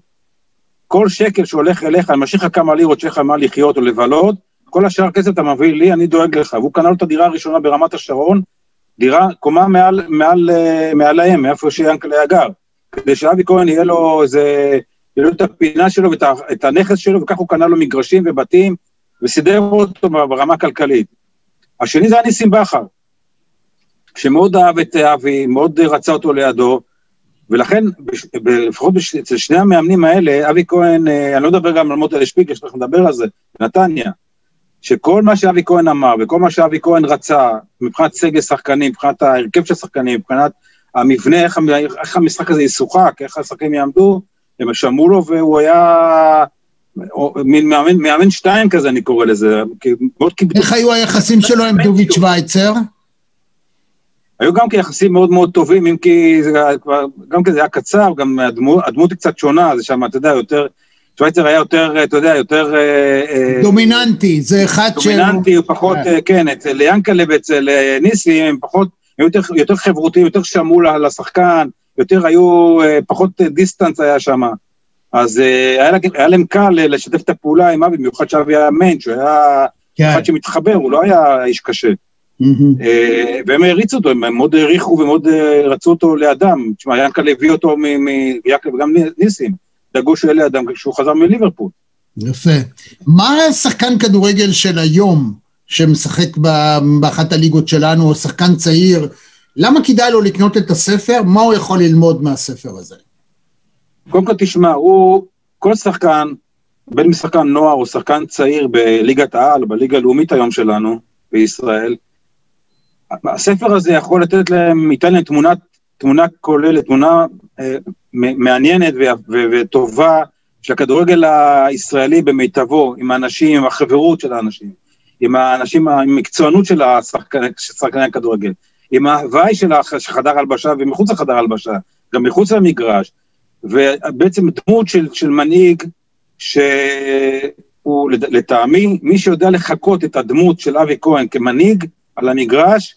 כל שקל שהולך אליך, אני משאיר לך כמה לירות שיש לך מה לחיות או לבלות, כל השאר כסף אתה מביא לי, אני דואג לך. והוא קנה לו את הדירה הראשונה ברמת השרון, דירה, קומה מעל, מעל, מעליהם, מאיפה שיאנקל'ה היה גר. כדי שאבי כהן יהיה לו איזה, יהיה לו את הפינה שלו ואת הנכס שלו, וכך הוא קנה לו מגרשים ובתים, וסידר אותו ברמה הכלכלית. השני זה היה ניסים בכר, שמאוד אהב את אבי, מאוד רצה אותו לידו, ולכן, לפחות אצל שני המאמנים האלה, אבי כהן, אה, אני לא מדבר גם על מוטל שפיגל, שצריך לדבר על זה, נתניה, שכל מה שאבי כהן אמר וכל מה שאבי כהן רצה, מבחינת סגל שחקנים, מבחינת ההרכב של השחקנים, מבחינת המבנה, איך, איך המשחק הזה ישוחק, איך השחקנים יעמדו, הם שמעו לו והוא היה מין מאמן, מאמן שתיים כזה, אני קורא לזה. מאוד. איך היו היחסים שלו עם דוביץ' שווייצר? היו גם כיחסים מאוד מאוד טובים, אם כי זה כבר, גם כי זה היה קצר, גם הדמות, הדמות היא קצת שונה, זה שם, אתה יודע, יותר, שווייצר היה יותר, אתה יודע, יותר... אה, אה, דומיננטי, זה אחד ש... דומיננטי, הוא פחות, yeah. אה. כן, אצל ינקלה ואצל ניסי, הם פחות, היו יותר, יותר חברותיים, יותר שמעו לשחקן, יותר היו, פחות דיסטנס היה שם. אז היה, היה להם קל לשתף את הפעולה עם אבי, במיוחד שאבי היה מיין, שהוא היה כן. אחד שמתחבר, הוא לא היה איש קשה. אה, והם העריצו אותו, הם מאוד העריכו ומאוד אה, רצו אותו לאדם. תשמע, ינקל הביא אותו מיעקב וגם ניסים, דאגו שהוא יהיה לאדם כשהוא חזר מליברפול. יפה. מה שחקן כדורגל של היום, שמשחק באחת הליגות שלנו, או שחקן צעיר, למה כדאי לו לקנות את הספר? מה הוא יכול ללמוד מהספר הזה? קודם כל תשמע, הוא, כל שחקן, בין משחקן נוער או שחקן צעיר בליגת העל, בליגה הלאומית היום שלנו, בישראל, הספר הזה יכול לתת להם, ייתן להם תמונת, תמונה כוללת, תמונה אה, מעניינת ו- ו- וטובה של הכדורגל הישראלי במיטבו, עם האנשים, עם החברות של האנשים, עם האנשים, עם המקצוענות של השחקני, שחקני הכדורגל, עם ההוואי של חדר הלבשה ומחוץ לחדר הלבשה, גם מחוץ למגרש, ובעצם דמות של, של מנהיג שהוא לטעמי, מי שיודע לחקות את הדמות של אבי כהן כמנהיג על המגרש,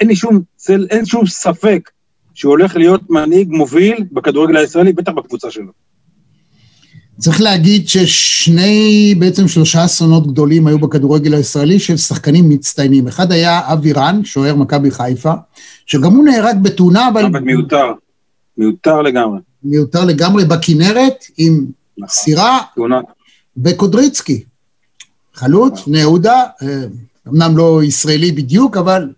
אין לי שום צל, אין שום ספק שהוא הולך להיות מנהיג מוביל בכדורגל הישראלי, בטח בקבוצה שלו. צריך להגיד ששני, בעצם שלושה אסונות גדולים היו בכדורגל הישראלי של שחקנים מצטיינים. אחד היה אבי רן, שוער מכבי חיפה, שגם הוא נהרג בתאונה, אבל... אבל מיותר, מיותר לגמרי. מיותר לגמרי בכנרת, עם נכון. סירה, וקודריצקי. חלוץ, נכון. בני יהודה, אה, אמנם לא ישראלי בדיוק, אבל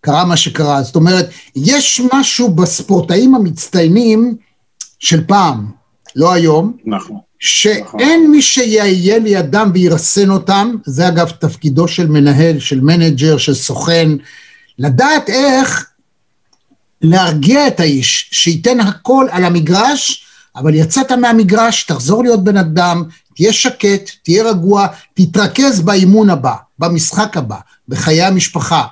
קרה מה שקרה. זאת אומרת, יש משהו בספורטאים המצטיינים של פעם, לא היום, נכון. שאין נכון. מי שיהיה לידם וירסן אותם, זה אגב תפקידו של מנהל, של מנג'ר, של סוכן, לדעת איך להרגיע את האיש, שייתן הכל על המגרש, אבל יצאת מהמגרש, תחזור להיות בן אדם, תהיה שקט, תהיה רגוע, תתרכז באימון הבא, במשחק הבא, בחיי המשפחה.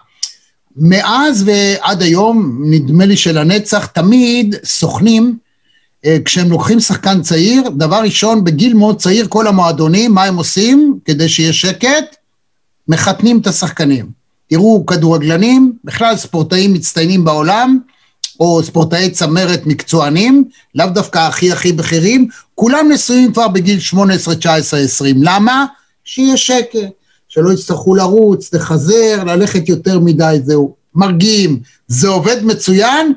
מאז ועד היום, נדמה לי שלנצח, תמיד סוכנים, אה, כשהם לוקחים שחקן צעיר, דבר ראשון, בגיל מאוד צעיר, כל המועדונים, מה הם עושים כדי שיהיה שקט? מחתנים את השחקנים. תראו, כדורגלנים, בכלל ספורטאים מצטיינים בעולם, או ספורטאי צמרת מקצוענים, לאו דווקא הכי הכי בכירים, כולם נשואים כבר בגיל 18, 19, 20. למה? שיהיה שקט. שלא יצטרכו לרוץ, לחזר, ללכת יותר מדי, זהו. מרגיעים, זה עובד מצוין,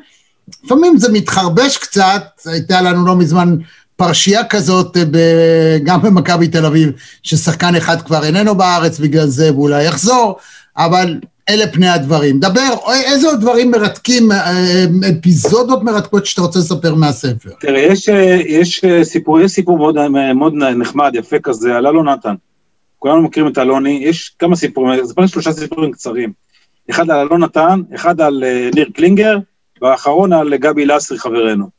לפעמים זה מתחרבש קצת, הייתה לנו לא מזמן פרשייה כזאת אה, גם במכבי תל אביב, ששחקן אחד כבר איננו בארץ בגלל זה ואולי יחזור, אבל אלה פני הדברים. דבר, איזה עוד דברים מרתקים, אה, אפיזודות מרתקות שאתה רוצה לספר מהספר? תראה, יש, אה, יש סיפור, יש סיפור מאוד, מאוד נחמד, יפה כזה, על אלון נתן. כולנו מכירים את אלוני, יש כמה סיפורים, זה פעם שלושה סיפורים קצרים. אחד על אלון נתן, אחד על אה, ניר קלינגר, והאחרון על גבי לסרי חברנו.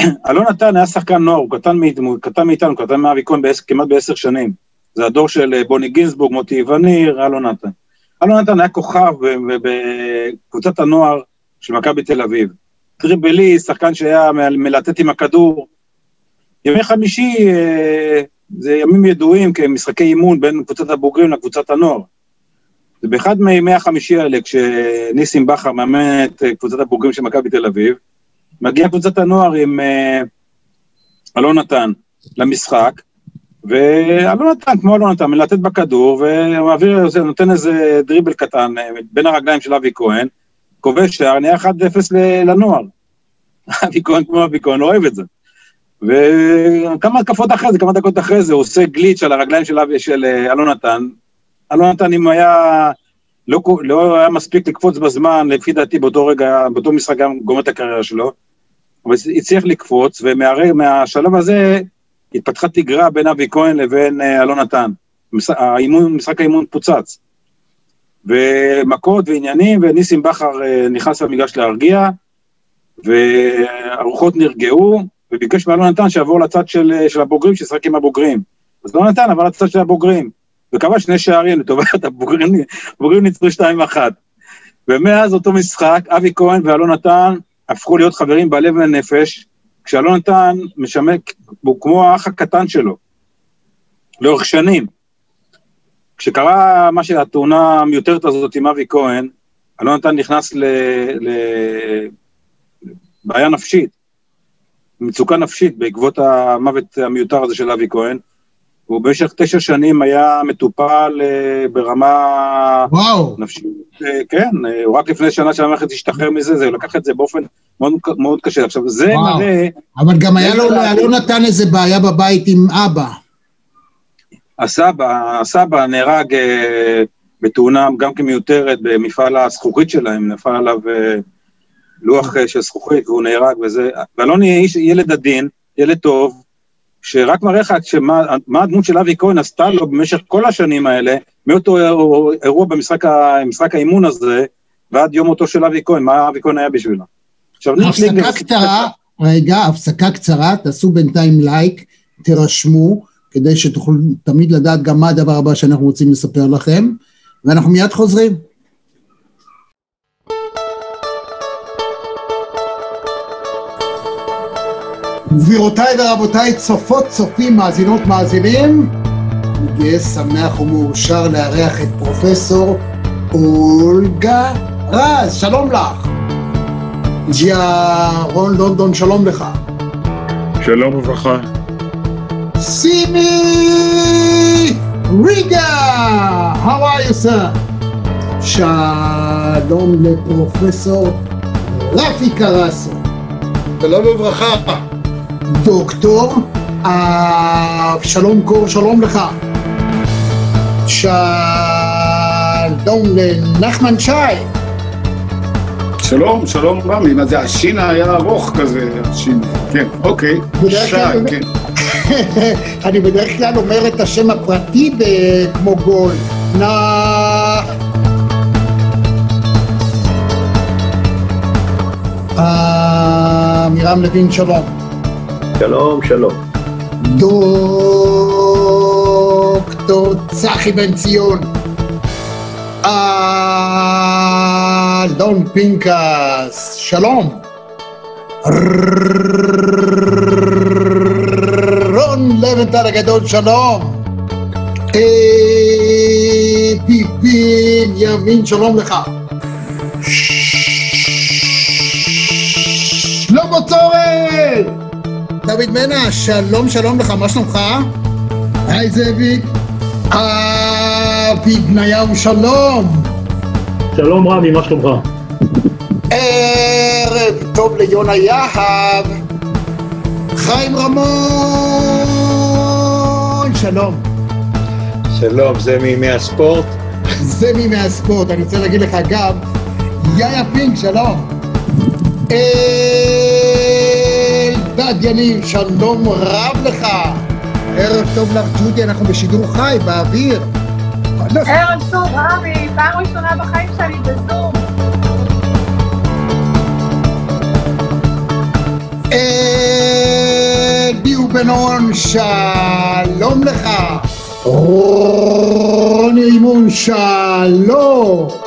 אלון נתן היה שחקן נוער, הוא קטן, קטן מאיתנו, קטן מאבי כהן כמעט בעשר שנים. זה הדור של אה, בוני גינזבורג, מוטי וניר, אלון נתן. אלון נתן היה כוכב בקבוצת הנוער של מכבי תל אביב. טריבלי, שחקן שהיה מלטט עם הכדור. ימי חמישי אה, זה ימים ידועים כמשחקי אימון בין קבוצת הבוגרים לקבוצת הנוער. ובאחד מימי החמישי האלה, כשניסים בכר מאמן את אה, קבוצת הבוגרים של מכבי תל אביב, מגיעה קבוצת הנוער עם אה, אלון נתן למשחק, ואלון נתן, כמו אלון נתן, מלטט בכדור, ומעביר, נותן איזה דריבל קטן אה, בין הרגליים של אבי כהן, כובש שער, נהיה 1-0 לנוער. אבי כהן כמו אבי כהן, לא אוהב את זה. וכמה התקפות אחרי זה, כמה דקות אחרי זה, הוא עושה גליץ' על הרגליים של, של אלון נתן, אלון נתן, אם היה, לא, לא היה מספיק לקפוץ בזמן, לפי דעתי באותו רגע, באותו משחק גם גומר את הקריירה שלו, אבל הצליח לקפוץ, ומהשלב הזה התפתחה תגרה בין אבי כהן לבין uh, אלון נתן. האימון, משחק האימון פוצץ. ומכות ועניינים, וניסים בכר uh, נכנס למגרש להרגיע, והרוחות נרגעו, וביקש מאלון נתן שיעבור לצד של, של הבוגרים, שישחק עם הבוגרים. אז לא נתן, אבל לצד של הבוגרים. וקבע שני שערים לטובת הבוגרים, הבוגרים ניצחו שתיים אחת. ומאז אותו משחק, אבי כהן ואלון נתן הפכו להיות חברים בלב ונפש, כשאלון נתן משמק, הוא כמו האח הקטן שלו, לאורך שנים. כשקרה מה שהתאונה המיותרת הזאת עם אבי כהן, אלון נתן נכנס לבעיה נפשית, מצוקה נפשית בעקבות המוות המיותר הזה של אבי כהן, והוא במשך תשע שנים היה מטופל אה, ברמה וואו. נפשית. אה, כן, אה, הוא רק לפני שנה של המערכת השתחרר מזה, זה לקח את זה באופן מאוד, מאוד קשה. עכשיו, זה וואו. מראה... אבל גם היה לו, לא נתן איזה בעיה בבית עם אבא. הסבא, הסבא נהרג בתאונה גם כמיותרת במפעל הזכוכית שלהם, נפל עליו לוח של זכוכית והוא נהרג וזה, ואלוני איש ילד עדין, ילד טוב, שרק מראה לך שמה, מה הדמות של אבי כהן עשתה לו במשך כל השנים האלה, מאותו אירוע במשחק במשחק האימון הזה, ועד יום מותו של אבי כהן, מה אבי כהן היה בשבילו. עכשיו, הפסקה קצרה, רגע, הפסקה קצרה, תעשו בינתיים לייק, תירשמו, כדי שתוכלו תמיד לדעת גם מה הדבר הבא שאנחנו רוצים לספר לכם, ואנחנו מיד חוזרים. גבירותיי ורבותיי, צופות, צופים, מאזינות, מאזינים, אני גאה, שמח ומאושר לארח את פרופסור אולגה רז, שלום לך. ג'יה רון לונדון, שלום לך. שלום וברכה. סימי ריגה, how are you sir? שלום לפרופסור רפי קרסו. שלום וברכה. דוקטור אבשלום קור, שלום לך. שלום לנחמן שי. שלום, שלום רמי, מה זה, השין היה ארוך כזה, השין, כן, אוקיי, שי, כן. אני בדרך כלל אומר את השם הפרטי כמו גול. נא... אה, מירם לוין, שלום. שלום, שלום. דוקטור צחי בן ציון. אלדון פינקס, שלום. רון לבנטל הגדול, שלום. פיפין ימין, שלום לך. דוד מנע, שלום שלום לך, מה שלומך? היי זאביק. אבי בניהו, שלום. שלום רבי, מה שלומך? ערב טוב ליונה יהב. חיים רמון, שלום. שלום, זה מימי הספורט? זה מימי הספורט, אני רוצה להגיד לך גם, יאיה פינק, שלום. אלדד יניב, שלום רב לך. ערב טוב לך, ג'ודי, אנחנו בשידור חי, באוויר. ערב טוב, רמי, פעם ראשונה בחיים שלי בזום. אדי ובנון, שלום לך. רוני רימון, שלום.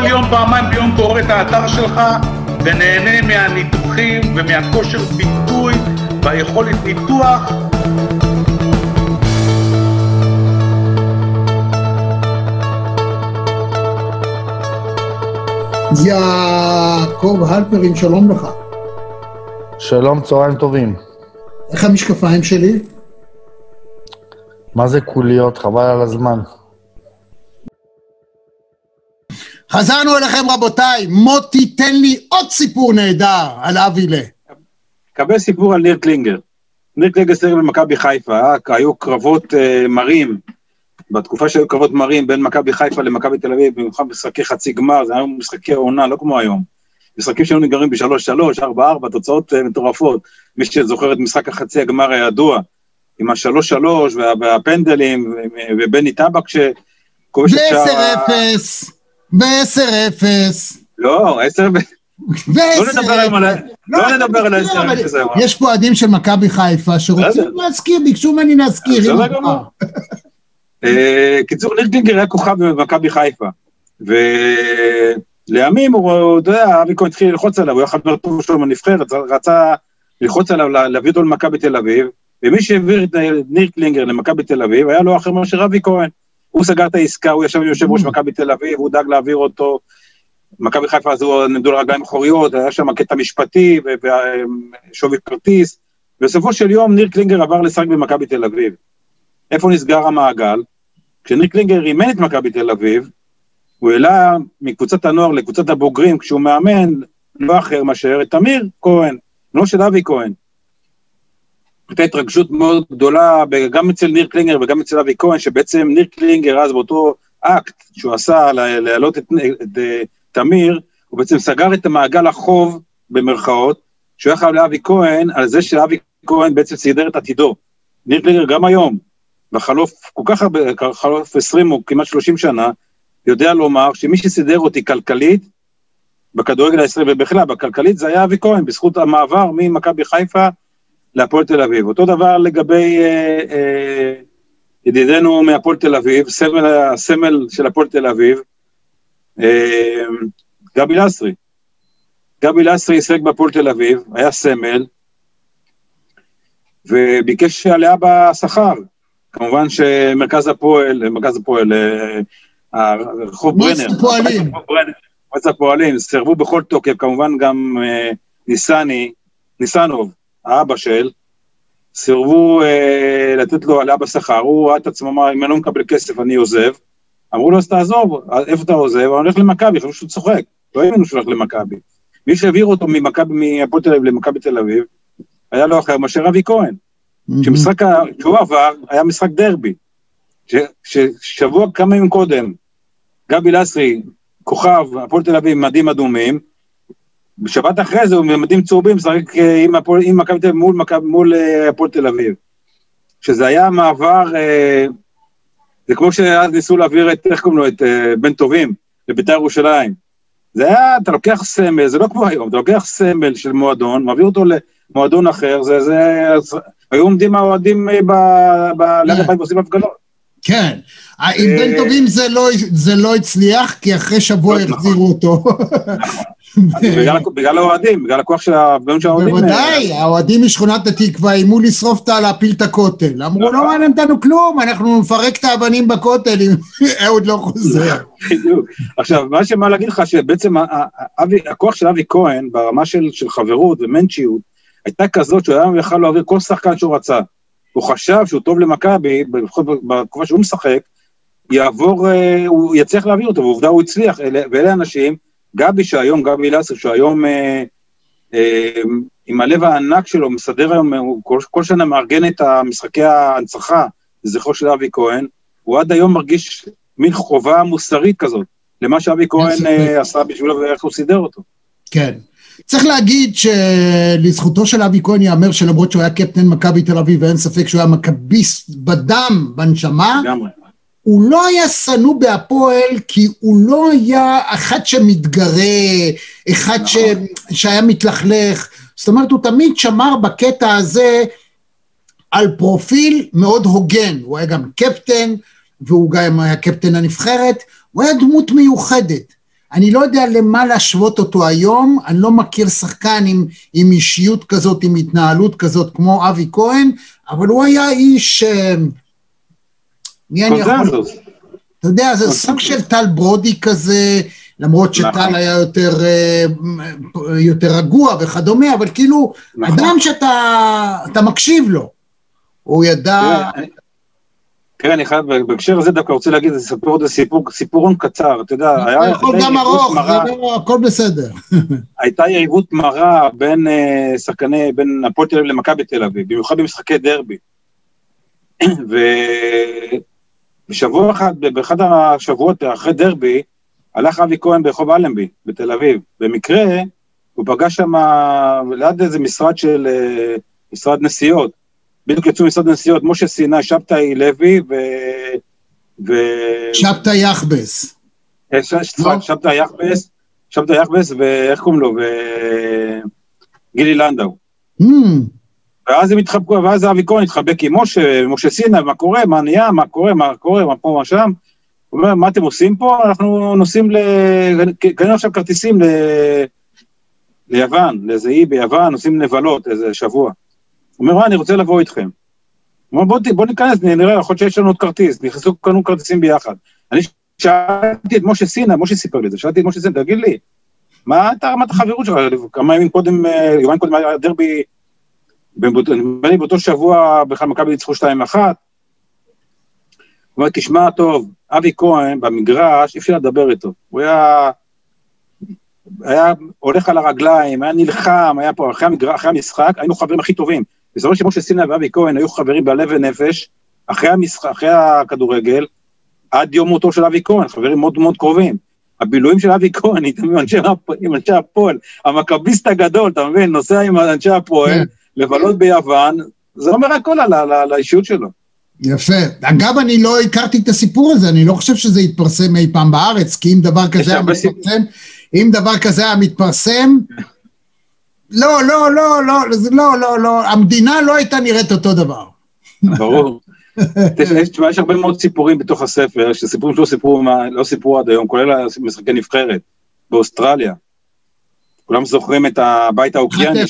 כל יום, פעמיים ביום קורא את האתר שלך ונהנה מהניתוחים ומהכושר ביטוי והיכולת ניתוח. יעקב הלפרין, שלום לך. שלום, צהריים טובים. איך המשקפיים שלי? מה זה קוליות? חבל על הזמן. חזרנו אליכם רבותיי, מוטי תן לי עוד סיפור נהדר על אבילה. קבל סיפור על ניר קלינגר. ניר קלינגר סירב במכבי חיפה, היו קרבות אה, מרים, בתקופה שהיו קרבות מרים בין מכבי חיפה למכבי תל אביב, במיוחד משחקי חצי גמר, זה היו משחקי עונה, לא כמו היום. משחקים שהיו נגמרים ב-3-3, 4-4, תוצאות אה, מטורפות. מי שזוכר את משחק החצי הגמר הידוע, עם ה-3-3 וה- והפנדלים, אה, ובני טבק שכובש את שער... 10-0 ו-10-0. לא, 10... לא ו-10-0. לא, לא נדבר על ה-10-0 היום. יש פה אוהדים של מכבי חיפה שרוצים להזכיר, ביקשו ממני להזכיר. אה, קיצור, ניר גינגר היה כוכב במכבי חיפה. ולימים הוא, אתה יודע, אבי כהן התחיל ללחוץ עליו, הוא היה חבר טוב שלו בנבחרת, רצה ללחוץ עליו, להביא אותו למכבי תל אביב, ומי שהעביר את ניר קלינגר למכבי תל אביב היה לא אחר מאשר אבי כהן. הוא סגר את העסקה, הוא ישב עם יושב ראש מכבי תל אביב, הוא דאג להעביר אותו. מכבי חיפה הם עמדו על הרגליים האחוריות, היה שם קטע משפטי ושווי כרטיס. בסופו של יום ניר קלינגר עבר לשחק במכבי תל אביב. איפה נסגר המעגל? כשניר קלינגר אימן את מכבי תל אביב, הוא העלה מקבוצת הנוער לקבוצת הבוגרים, כשהוא מאמן, לא אחר מאשר את תמיר כהן, בנו של אבי כהן. הייתה התרגשות מאוד גדולה, גם אצל ניר קלינגר וגם אצל אבי כהן, שבעצם ניר קלינגר אז באותו אקט שהוא עשה לה- להעלות את, את, את תמיר, הוא בעצם סגר את המעגל החוב, במרכאות, שהוא היה חייב לאבי כהן, על זה שאבי כהן בעצם סידר את עתידו. ניר קלינגר גם היום, בחלוף כל כך הרבה, חלוף 20 או כמעט 30 שנה, יודע לומר שמי שסידר אותי כלכלית, בכדורגל הישראלי ובכלל, בכלכלית זה היה אבי כהן, בזכות המעבר ממכבי חיפה להפועל תל אביב. אותו דבר לגבי אה, אה, ידידנו מהפועל תל אביב, סמל, הסמל של הפועל תל אביב, אה, גבי לסרי. גבי לסרי שיחק בהפועל תל אביב, היה סמל, וביקש עלייה בשכר. כמובן שמרכז הפועל, מרכז הפועל, אה, הרחוב ברנר, מועצת הפועלים. הרחוב ברנר, מועצת הפועלים, סירבו בכל תוקף, כמובן גם אה, ניסני, ניסנוב, האבא של, סירבו אה, לתת לו העלאה בשכר, הוא ראה את עצמו, אמר, אם אני לא מקבל כסף אני עוזב. אמרו לו, אז תעזוב, איפה אתה עוזב? הוא הולך למכבי, חשבו שהוא צוחק, לא האמינו שהוא הולך למכבי. מי שהעביר אותו ממכבי, מהפועל תל אביב למכבי תל אביב, היה לא אחר מאשר אבי כהן. שמשחק שהוא עבר היה משחק דרבי. ש- ששבוע כמה ימים קודם, גבי לסרי, כוכב, הפועל תל אביב, מדים אדומים, בשבת אחרי זה הוא במדים צהובים, משחק אה, עם מכבי תל אביב מול אה, הפועל תל אביב. שזה היה מעבר, אה, זה כמו שאז ניסו להעביר את, איך קוראים לו, את אה, בן טובים לבית"ר ירושלים. זה היה, אתה לוקח סמל, זה לא כמו היום, אתה לוקח סמל של מועדון, מעביר אותו למועדון אחר, זה, זה, היו עומדים האוהדים ב- ב- ליד הבית ועושים הפגנות. כן. עם בן טובים זה לא- זה לא הצליח, כי אחרי שבוע נכון. החזירו אותו. בגלל, האוהדים, בגלל הכוח של ההפגנות של האוהדים. אה, בוודאי, האוהדים משכונת התקווה איימו לשרוף את ה... להפיל את הכותל. אמרו, לא מעניין אותנו כלום, אנחנו נפרק את האבנים בכותל אם אהוד לא חוזר. בדיוק. עכשיו, מה שמה להגיד לך, שבעצם הכוח של אבי כהן, ברמה של, חברות ומנצ'יות, הייתה כזאת שהוא היה יכול להעביר כל שחקן שהוא רצה. הוא חשב שהוא טוב למכבי, לפחות בתקופה שהוא משחק, יעבור, אה, הוא יצליח להעביר אותו, ועובדה הוא הצליח, אלה- ואלה אנשים גבי שהיום, גבי לסר, שהיום אה, אה, עם הלב הענק שלו, מסדר היום, הוא כל, כל שנה מארגן את המשחקי ההנצחה לזכרו של אבי כהן, הוא עד היום מרגיש מין חובה מוסרית כזאת, למה שאבי כהן. אה, עשה בשבילו ואיך הוא סידר אותו. כן. צריך להגיד שלזכותו של אבי כהן ייאמר שלמרות שהוא היה קפטן מכבי תל אביב ואין ספק שהוא היה מכביסט בדם, בנשמה, לגמרי. הוא לא היה שנוא בהפועל כי הוא לא היה אחד שמתגרה, אחד ש... שהיה מתלכלך, זאת אומרת הוא תמיד שמר בקטע הזה על פרופיל מאוד הוגן, הוא היה גם קפטן והוא גם היה קפטן הנבחרת, הוא היה דמות מיוחדת. אני לא יודע למה להשוות אותו היום, אני לא מכיר שחקן עם, עם אישיות כזאת, עם התנהלות כזאת כמו אבי כהן, אבל הוא היה איש... אה, מי אני יכול... אתה יודע, זה. סוג של טל ברודי כזה, למרות שטל נכון. היה יותר, אה, יותר רגוע וכדומה, אבל כאילו, נכון. אדם שאתה אתה מקשיב לו. הוא ידע... תראה, אני- חייב, בהקשר הזה דווקא רוצה להגיד, לספר עוד איזה סיפור, סיפורון קצר, אתה יודע, היה- אתה יכול גם ארוך, זה לא, הכל בסדר. הייתה יריבות מרה בין אה, שחקני, בין הפועל תל אביב למכבי תל אביב, במיוחד במשחקי דרבי. ובשבוע אחד, באחד השבועות אחרי דרבי, הלך אבי כהן ברחוב אלנבי בתל אביב. במקרה, הוא פגש שם ליד איזה משרד של, אה, משרד נסיעות. בדיוק יצאו משרד נסיעות, משה סיני, שבתאי לוי ו... ו... שבתא יחבס. אה, לא. שבתאי יחבס, שבתאי יחבס, ואיך קוראים לו? וגילי לנדאו. ואז הם התחבקו, ואז אבי כהן התחבק עם משה, משה סינה, מה קורה, מה נהיה, מה קורה, מה קורה, מה פה, מה שם. הוא אומר, מה אתם עושים פה? אנחנו נוסעים ל... קנינו עכשיו כרטיסים ל... ליוון, לאיזה אי ביוון, נוסעים לבלות איזה שבוע. הוא אומר, מה, אני רוצה לבוא איתכם. הוא אומר, בוא, בוא ניכנס, נראה, יכול להיות שיש לנו עוד כרטיס. נכנסו, קנו כרטיסים ביחד. אני שאלתי את משה סינה, משה סיפר לי את זה, שאלתי את משה סינה, תגיד לי, מה אתה רמת החברות שלך? כמה ימים קודם, אה, יומיים קודם היה דרבי נדמה לי באותו שבוע בכלל מכבי ניצחו 2-1. הוא אומר, תשמע טוב, אבי כהן במגרש, אי אפשר לדבר איתו. הוא היה... היה הולך על הרגליים, היה נלחם, היה פה, אחרי, המגר... אחרי המשחק, היינו חברים הכי טובים. בזמן שמשה סינה ואבי כהן היו חברים בלב ונפש, אחרי, המשחק, אחרי הכדורגל, עד יום מותו של אבי כהן, חברים מאוד מאוד קרובים. הבילויים של אבי כהן עם אנשי הפועל, המכביסט הגדול, אתה מבין? נוסע עם אנשי הפועל, כן. לבלות ביוון, זה אומר הכל על, על, על האישיות שלו. יפה. אגב, אני לא הכרתי את הסיפור הזה, אני לא חושב שזה יתפרסם אי פעם בארץ, כי אם דבר כזה היה מתפרסם, אם דבר כזה היה מתפרסם, לא, לא, לא, לא, לא, לא, לא, המדינה לא הייתה נראית אותו דבר. ברור. תשמע, יש הרבה מאוד סיפורים בתוך הספר, שסיפורים שלא סיפרו, לא סיפרו עד היום, כולל משחקי נבחרת באוסטרליה. כולם זוכרים את הבית האוקיאני,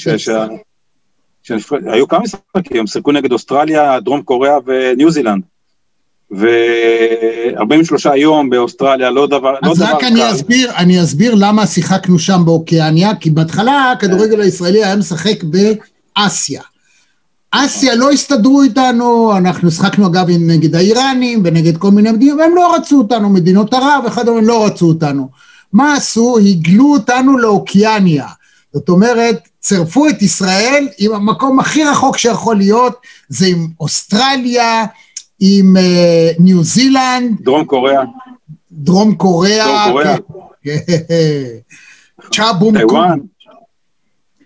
ש- 1-0. ש- שנבחרת- היו כמה משחקים, הם שיחקו נגד אוסטרליה, דרום קוריאה וניו זילנד. ו-43 יום באוסטרליה, לא דבר, לא אז דבר רק אני קל. אסביר, אני אסביר למה שיחקנו שם באוקיאניה, כי בהתחלה הכדורגל הישראלי היה משחק באסיה. אסיה לא הסתדרו איתנו, אנחנו שחקנו אגב נגד האיראנים ונגד כל מיני מדינות, והם לא רצו אותנו, מדינות ערב וכדומה, לא רצו אותנו. מה עשו? הגלו אותנו לאוקיאניה. זאת אומרת, צירפו את ישראל עם המקום הכי רחוק שיכול להיות, זה עם אוסטרליה, עם אה, ניו זילנד, דרום קוריאה, דרום קוריאה, דרום קוריאה. כן. צ'ה בום טיוואן, קום.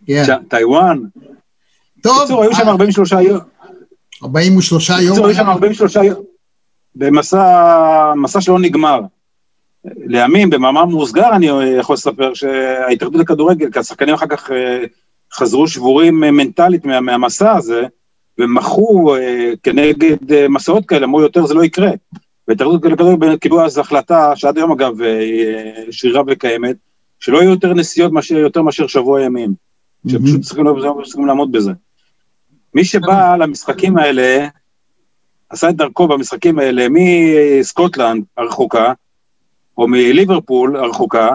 כן. טיוואן. טוב, בקיצור, היו שם 43 יום. 43 יום. בקיצור, היו שם 43 יום. במסע, מסע שלא נגמר. לימים, במאמר מוסגר, אני יכול לספר שההתאחדות לכדורגל, כי השחקנים אחר כך אה, חזרו שבורים אה, מנטלית מה, מהמסע הזה, ומחו אה, כנגד מסעות כאלה, אמרו יותר זה לא יקרה. וההתאחדות לכדורגל קיבלו אז החלטה, שעד היום אגב שרירה וקיימת, שלא יהיו יותר נסיעות מאשר, יותר מאשר שבוע ימים. שפשוט צריכים, לא- צריכים לעמוד בזה. מי שבא למשחקים האלה, עשה את דרכו במשחקים האלה מסקוטלנד הרחוקה, או מליברפול הרחוקה,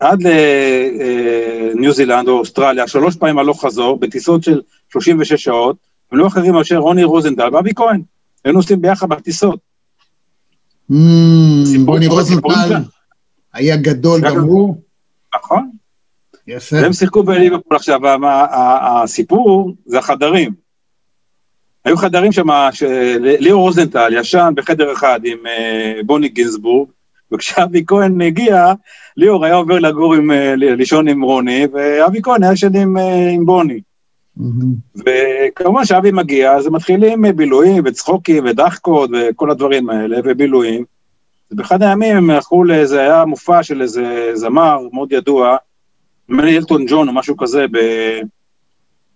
עד לניו זילנד או אוסטרליה, שלוש פעמים הלוך חזור, בטיסות של 36 שעות, הם לא אחרים מאשר רוני רוזנדל ואבי כהן. היינו נוסעים ביחד בטיסות. Mm, רוני רוזנטל כאן. היה גדול גם- הוא. נכון. יפה. והם שיחקו בליברפול עכשיו, הסיפור זה החדרים. היו חדרים שם, ליאור רוזנטל ישן בחדר אחד עם אה, בוני גינזבורג, וכשאבי כהן הגיע, ליאור היה עובר לגור עם, אה, לישון עם רוני, ואבי כהן היה ישן עם, אה, עם בוני. מהמם. וכמובן שאבי מגיע, אז מתחילים אה, בילויים וצחוקים ודחקות וכל הדברים האלה, ובילויים. ובאחד הימים הם הלכו לאיזה, היה מופע של איזה זמר מאוד ידוע, נדמה לי אלטון ג'ון או משהו כזה, ב,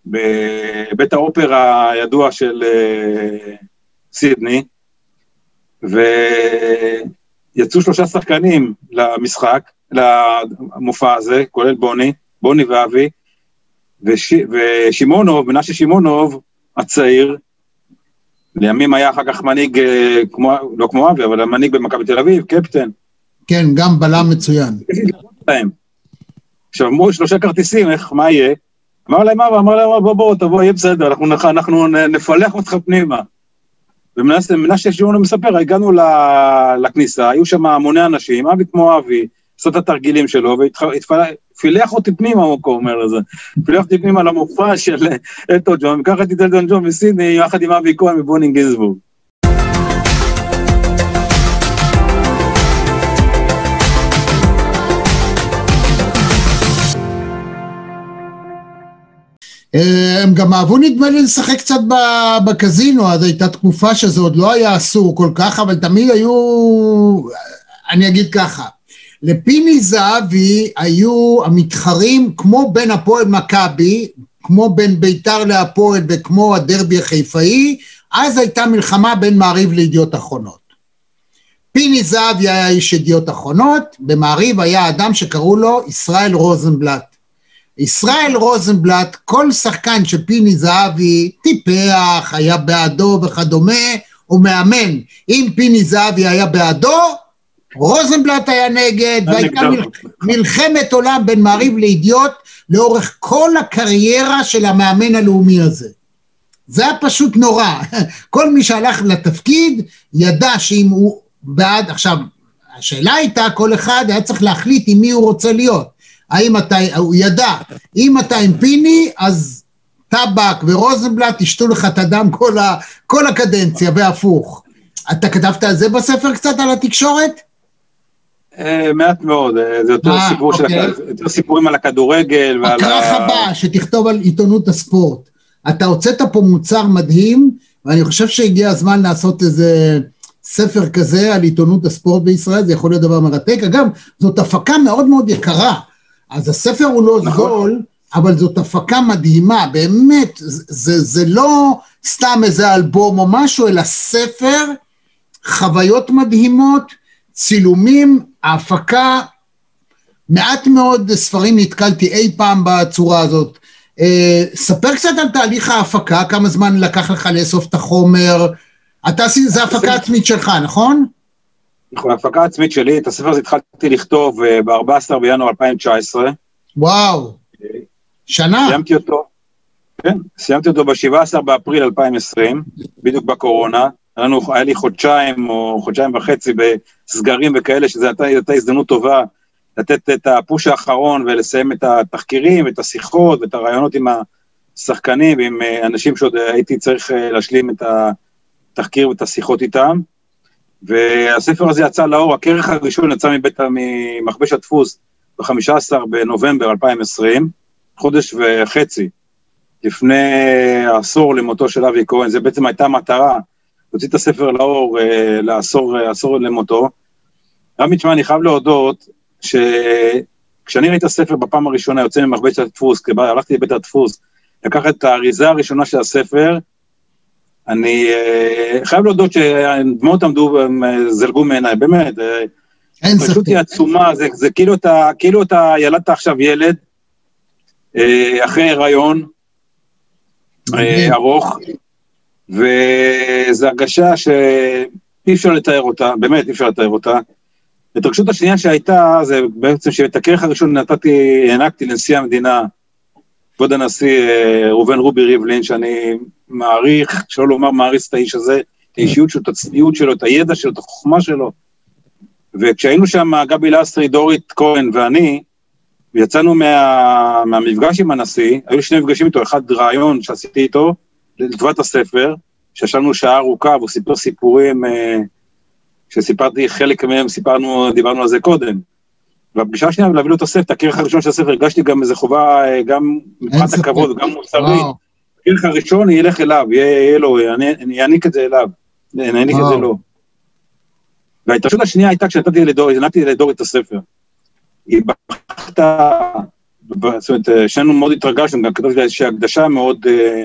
בבית האופרה הידוע של סידני, ויצאו שלושה שחקנים למשחק, למופע הזה, כולל בוני, בוני ואבי, וש, ושמעונוב, מנשה שמעונוב הצעיר, לימים היה אחר כך מנהיג, אה, כמו, לא כמו אבי, אבל המנהיג במכבי תל אביב, קפטן, כן, גם בלם מצוין. להם. עכשיו אמרו שלושה כרטיסים, איך, מה יהיה? אמר להם אבא, אמר להם, בוא, בוא, תבוא, יהיה בסדר, אנחנו, נח- אנחנו נפלח אותך פנימה. ומנשה מנשה שמעון מספר, הגענו לכניסה, היו שם המוני אנשים, אבי כמו אבי, עשה את התרגילים שלו, ופילח אותי פנימה, הוא אומר לזה. פילח אותי פנימה למופע של אלטון ג'ון, וככה את אלטון ג'ון בסידני, יחד עם אבי כהן ובוני גינזבורג. הם גם אהבו נדמה לי לשחק קצת בקזינו, אז הייתה תקופה שזה עוד לא היה אסור כל כך, אבל תמיד היו, אני אגיד ככה, לפיני זהבי היו המתחרים כמו בין הפועל מכבי, כמו בין ביתר להפועל וכמו הדרבי החיפאי, אז הייתה מלחמה בין מעריב לידיעות אחרונות. פיני זהבי היה איש ידיעות אחרונות, במעריב היה אדם שקראו לו ישראל רוזנבלט. ישראל רוזנבלט, כל שחקן שפיני זהבי טיפח, היה בעדו וכדומה, הוא מאמן. אם פיני זהבי היה בעדו, רוזנבלט היה נגד, והייתה. מל... מלחמת עולם בין מעריב לידיעות לאורך כל הקריירה של המאמן הלאומי הזה. זה היה פשוט נורא. כל מי שהלך לתפקיד ידע שאם הוא בעד, עכשיו, השאלה הייתה, כל אחד היה צריך להחליט עם מי הוא רוצה להיות. האם אתה, הוא ידע, אם אתה עם פיני, אז טבק ורוזנבלט ישתו לך את הדם כל, ה, כל הקדנציה, והפוך. אתה כתבת על זה בספר קצת, על התקשורת? אה, מעט מאוד, אה, זה יותר אה, סיפור של, אוקיי. הכ- יותר סיפורים על הכדורגל ועל הכרך ה... הבא, שתכתוב על עיתונות הספורט. אתה הוצאת פה מוצר מדהים, ואני חושב שהגיע הזמן לעשות איזה ספר כזה על עיתונות הספורט בישראל, זה יכול להיות דבר מרתק. אגב, זאת הפקה מאוד מאוד יקרה, אז הספר הוא לא נכון. זול, אבל זאת הפקה מדהימה, באמת, זה, זה, זה לא סתם איזה אלבום או משהו, אלא ספר, חוויות מדהימות, צילומים, ההפקה מעט מאוד ספרים נתקלתי אי פעם בצורה הזאת. אה, ספר קצת על תהליך ההפקה, כמה זמן לקח לך לאסוף את החומר. אתה עשית, זה הפקה עצמית שלך, נכון? נכון, ההפקה העצמית שלי, את הספר הזה התחלתי לכתוב ב-14 בינואר 2019, וואו, שנה. סיימתי אותו, כן, סיימתי אותו ב-17 באפריל 2020, בדיוק בקורונה, לנו, היה לי חודשיים או חודשיים וחצי בסגרים וכאלה, שזו הייתה, הזדמנות טובה לתת את הפוש האחרון ולסיים את התחקירים, את השיחות ואת הרעיונות עם השחקנים ועם אה, אנשים שעוד הייתי צריך אה, להשלים את התחקיר ואת השיחות איתם. והספר הזה יצא לאור, הכרך הראשון יצא מבית, ממכבש הדפוס ב-15 בנובמבר 2020, חודש וחצי לפני העשור למותו של אבי כהן, זה בעצם הייתה מטרה, להוציא את הספר לאור אה, לעשור עשור למותו. רמי, תשמע, אני חייב להודות שכשאני ראיתי את הספר בפעם הראשונה, יוצא ממכבש הדפוס, כי הלכתי לבית הדפוס, לקחת את האריזה הראשונה של הספר, אני אה, חייב להודות שהדמעות עמדו, הם, אה, זלגו מעיניי, באמת. אה, אין פשוט ספק. היא עצומה, זה, זה כאילו אתה, כאילו אתה ילדת עכשיו ילד, אחרי הריון ארוך, וזו הרגשה שאי אפשר לתאר אותה, באמת אי אפשר לתאר אותה. ההתרגשות השנייה שהייתה, זה בעצם שאת הכרך הראשון נתתי, הענקתי לנשיא המדינה, כבוד הנשיא אה, ראובן רובי ריבלין, שאני מעריך, שלא לומר מעריץ את האיש הזה, את האישיות שלו, את הצניעות שלו, את הידע שלו, את החוכמה שלו. וכשהיינו שם, גבי לסרי, דורית כהן ואני, ויצאנו מה, מהמפגש עם הנשיא, היו שני מפגשים איתו, אחד ראיון שעשיתי איתו, לטובת הספר, שישבנו שעה ארוכה והוא סיפר סיפורים, אה, שסיפרתי חלק מהם, סיפרנו, דיברנו על זה קודם. והפגישה השנייה, להביא לו את הספר, את הכרך הראשון של הספר, הרגשתי גם איזו חובה, אה, גם מבחינת. הכבוד, גם מוסרי. הכרך הראשון ילך אליו, יהיה לו, אני אעניק את זה אליו, אני אעניק את זה. לו. וההתרשות השנייה הייתה כשנתתי לדור, לדור את הספר. היא בכתה, זאת אומרת, אה, שנינו מאוד התרגשנו, גם כתבתי לה איזושהי הקדשה מאוד, אה,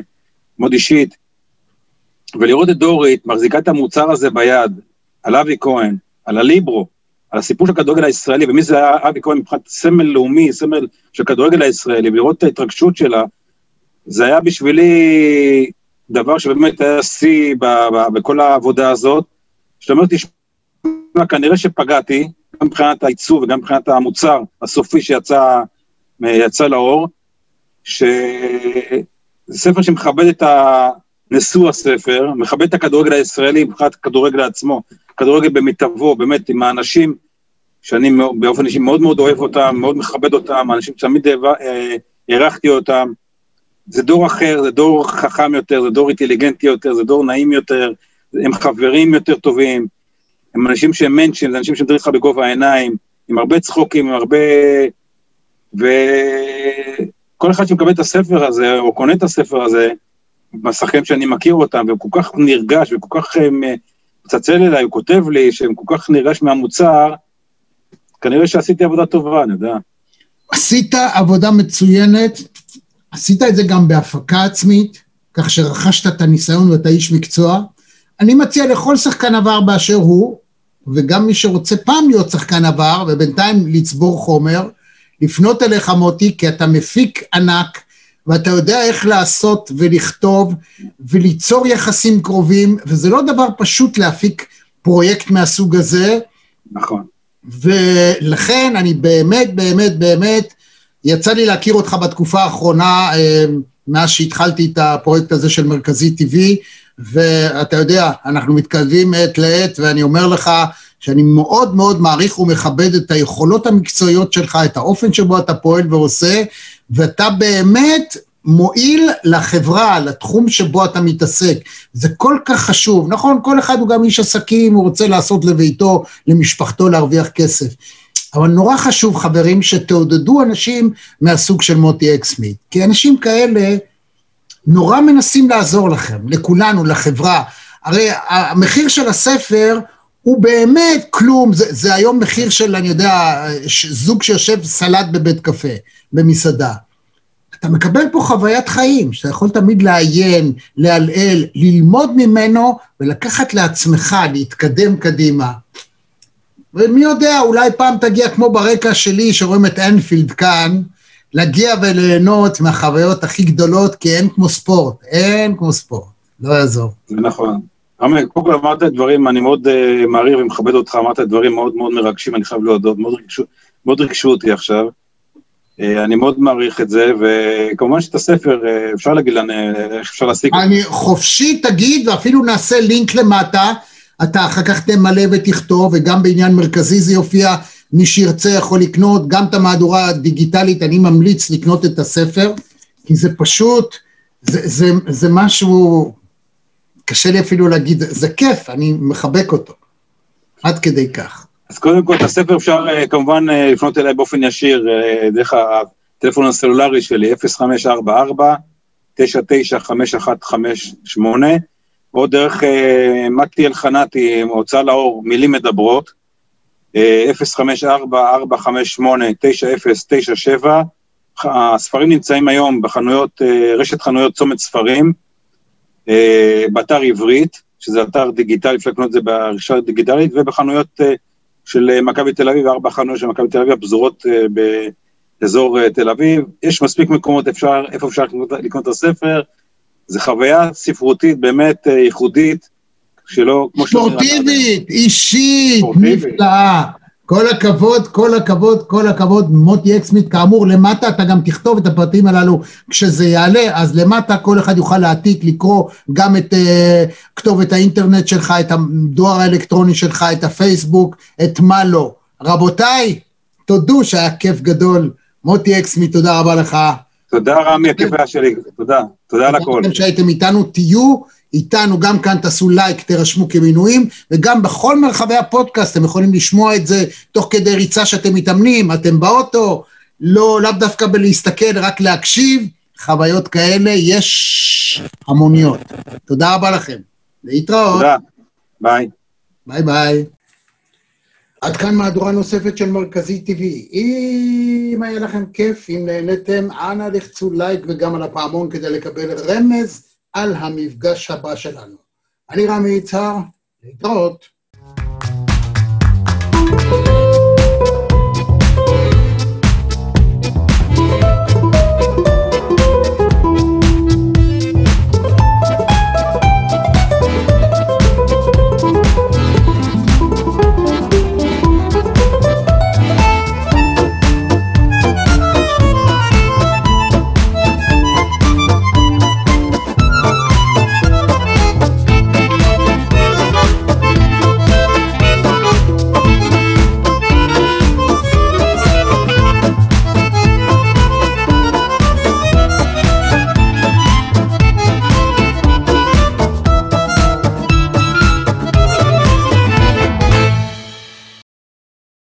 מאוד אישית. ולראות את דורית מחזיקה את המוצר הזה ביד, על אבי כהן, על הליברו, הסיפור של הכדורגל הישראלי, ומי זה היה אבי כהן מבחינת סמל לאומי, סמל של הכדורגל הישראלי, ולראות את ההתרגשות שלה, זה היה בשבילי דבר שבאמת היה שיא בכל העבודה הזאת. שאתה אומר, תשמע, כנראה שפגעתי, גם מבחינת העיצוב וגם מבחינת המוצר הסופי שיצא יצא לאור, שזה ספר שמכבד את ה... נשוא הספר, מכבד את הכדורגל הישראלי מבחינת הכדורגל עצמו, כדורגל במיטבו, באמת עם האנשים שאני באופן אישי מאוד מאוד אוהב אותם, מאוד מכבד אותם, אנשים שתמיד אה, הערכתי אותם. זה דור אחר, זה דור חכם יותר, זה דור אינטליגנטי יותר, זה דור נעים יותר, הם חברים יותר טובים, הם אנשים שהם מנצ'ים, זה אנשים שמדברים איתך בגובה העיניים, עם הרבה צחוקים, עם הרבה... וכל אחד שמקבל את הספר הזה, או קונה את הספר הזה, מהשחקנים שאני מכיר אותם, והם כל כך נרגש, וכל כך אה, מצלצל אליי, הוא כותב לי שהם כל כך נרגש מהמוצר, כנראה שעשיתי עבודה טובה, אני יודע. עשית עבודה מצוינת, עשית את זה גם בהפקה עצמית, כך שרכשת את הניסיון ואתה איש מקצוע. אני מציע לכל שחקן עבר באשר הוא, וגם מי שרוצה פעם להיות שחקן עבר, ובינתיים לצבור חומר, לפנות אליך מוטי, כי אתה מפיק ענק, ואתה יודע איך לעשות ולכתוב וליצור יחסים קרובים, וזה לא דבר פשוט להפיק פרויקט מהסוג הזה, נכון. ולכן אני באמת, באמת, באמת, יצא לי להכיר אותך בתקופה האחרונה, אה, מאז שהתחלתי את הפרויקט הזה של מרכזי TV, ואתה יודע, אנחנו מתקרבים מעת לעת, ואני אומר לך שאני מאוד מאוד מעריך ומכבד את היכולות המקצועיות שלך, את האופן שבו אתה פועל ועושה, ואתה באמת מועיל לחברה, לתחום שבו אתה מתעסק. זה כל כך חשוב. נכון, כל אחד הוא גם איש עסקים, הוא רוצה לעשות לביתו, למשפחתו, להרוויח כסף. אבל נורא חשוב, חברים, שתעודדו אנשים מהסוג של מוטי אקסמית. כי אנשים כאלה נורא מנסים לעזור לכם, לכולנו, לחברה. הרי המחיר של הספר הוא באמת כלום, זה, זה היום מחיר של, אני יודע, זוג שיושב סלט בבית קפה, במסעדה. אתה מקבל פה חוויית חיים, שאתה יכול תמיד לעיין, לעלעל, ללמוד ממנו ולקחת לעצמך, להתקדם קדימה. ומי יודע, אולי פעם תגיע כמו ברקע שלי, שרואים את אנפילד כאן, להגיע וליהנות מהחוויות הכי גדולות, כי אין כמו ספורט, אין כמו ספורט, לא יעזור. זה נכון. רמי, קודם כל אמרת דברים, אני מאוד uh, מעריך ומכבד אותך, אמרת דברים מאוד מאוד מרגשים, אני חייב להודות, מאוד ריגשו, מאוד ריגשו אותי עכשיו. Uh, אני מאוד מעריך את זה, וכמובן שאת הספר, uh, אפשר להגיד לנו איך אפשר אותו. אני חופשי תגיד, ואפילו נעשה לינק למטה, אתה אחר כך תמלא ותכתוב, וגם בעניין מרכזי זה יופיע, מי שירצה יכול לקנות, גם את המהדורה הדיגיטלית, אני ממליץ לקנות את הספר, כי זה פשוט, זה, זה, זה משהו, קשה לי אפילו להגיד, זה כיף, אני מחבק אותו, עד כדי כך. אז קודם כל, את הספר אפשר uh, כמובן uh, לפנות אליי באופן ישיר, uh, דרך הטלפון הסלולרי שלי, 0544 995158, או דרך מתי אלחנתי, הוצאה לאור, מילים מדברות, אה, 054-458-9097. הספרים נמצאים היום בחנויות, אה, רשת חנויות צומת ספרים, אה, באתר עברית, שזה אתר דיגיטלי, אפשר לקנות את זה ברכישה דיגיטלית, ובחנויות אה, של אה, מכבי תל אביב, ארבע חנויות של מכבי תל אביב הפזורות אה, באזור אה, תל אביב. יש מספיק מקומות אפשר, איפה אפשר לקנות, לקנות את הספר. זו חוויה ספרותית באמת אה, ייחודית, שלא, ספורטיבית, אישית. נפלאה. כל הכבוד, כל הכבוד, כל הכבוד, מוטי אקסמית, כאמור, למטה אתה גם תכתוב את הפרטים הללו כשזה יעלה, אז למטה כל אחד יוכל להעתיק, לקרוא גם את uh, כתובת האינטרנט שלך, את הדואר האלקטרוני שלך, את הפייסבוק, את מה לא. רבותיי, תודו שהיה כיף גדול מוטי אקסמי, תודה רבה לך. תודה רמי, הכיף היה שלי, תודה, תודה על הכל. שהייתם איתנו, תהיו איתנו, גם כאן תעשו לייק, תירשמו כמינויים, וגם בכל מרחבי הפודקאסט, אתם יכולים לשמוע את זה תוך כדי ריצה שאתם מתאמנים, אתם באוטו, לא, לאו דווקא בלהסתכל, רק להקשיב, חוויות כאלה יש המוניות. תודה רבה לכם. להתראות. תודה, ביי. ביי ביי. עד כאן מהדורה נוספת של מרכזי TV. אם היה לכם כיף, אם נהניתם, אנא לחצו לייק וגם על הפעמון כדי לקבל רמז על המפגש הבא שלנו. אני רמי יצהר, להתראות. thank you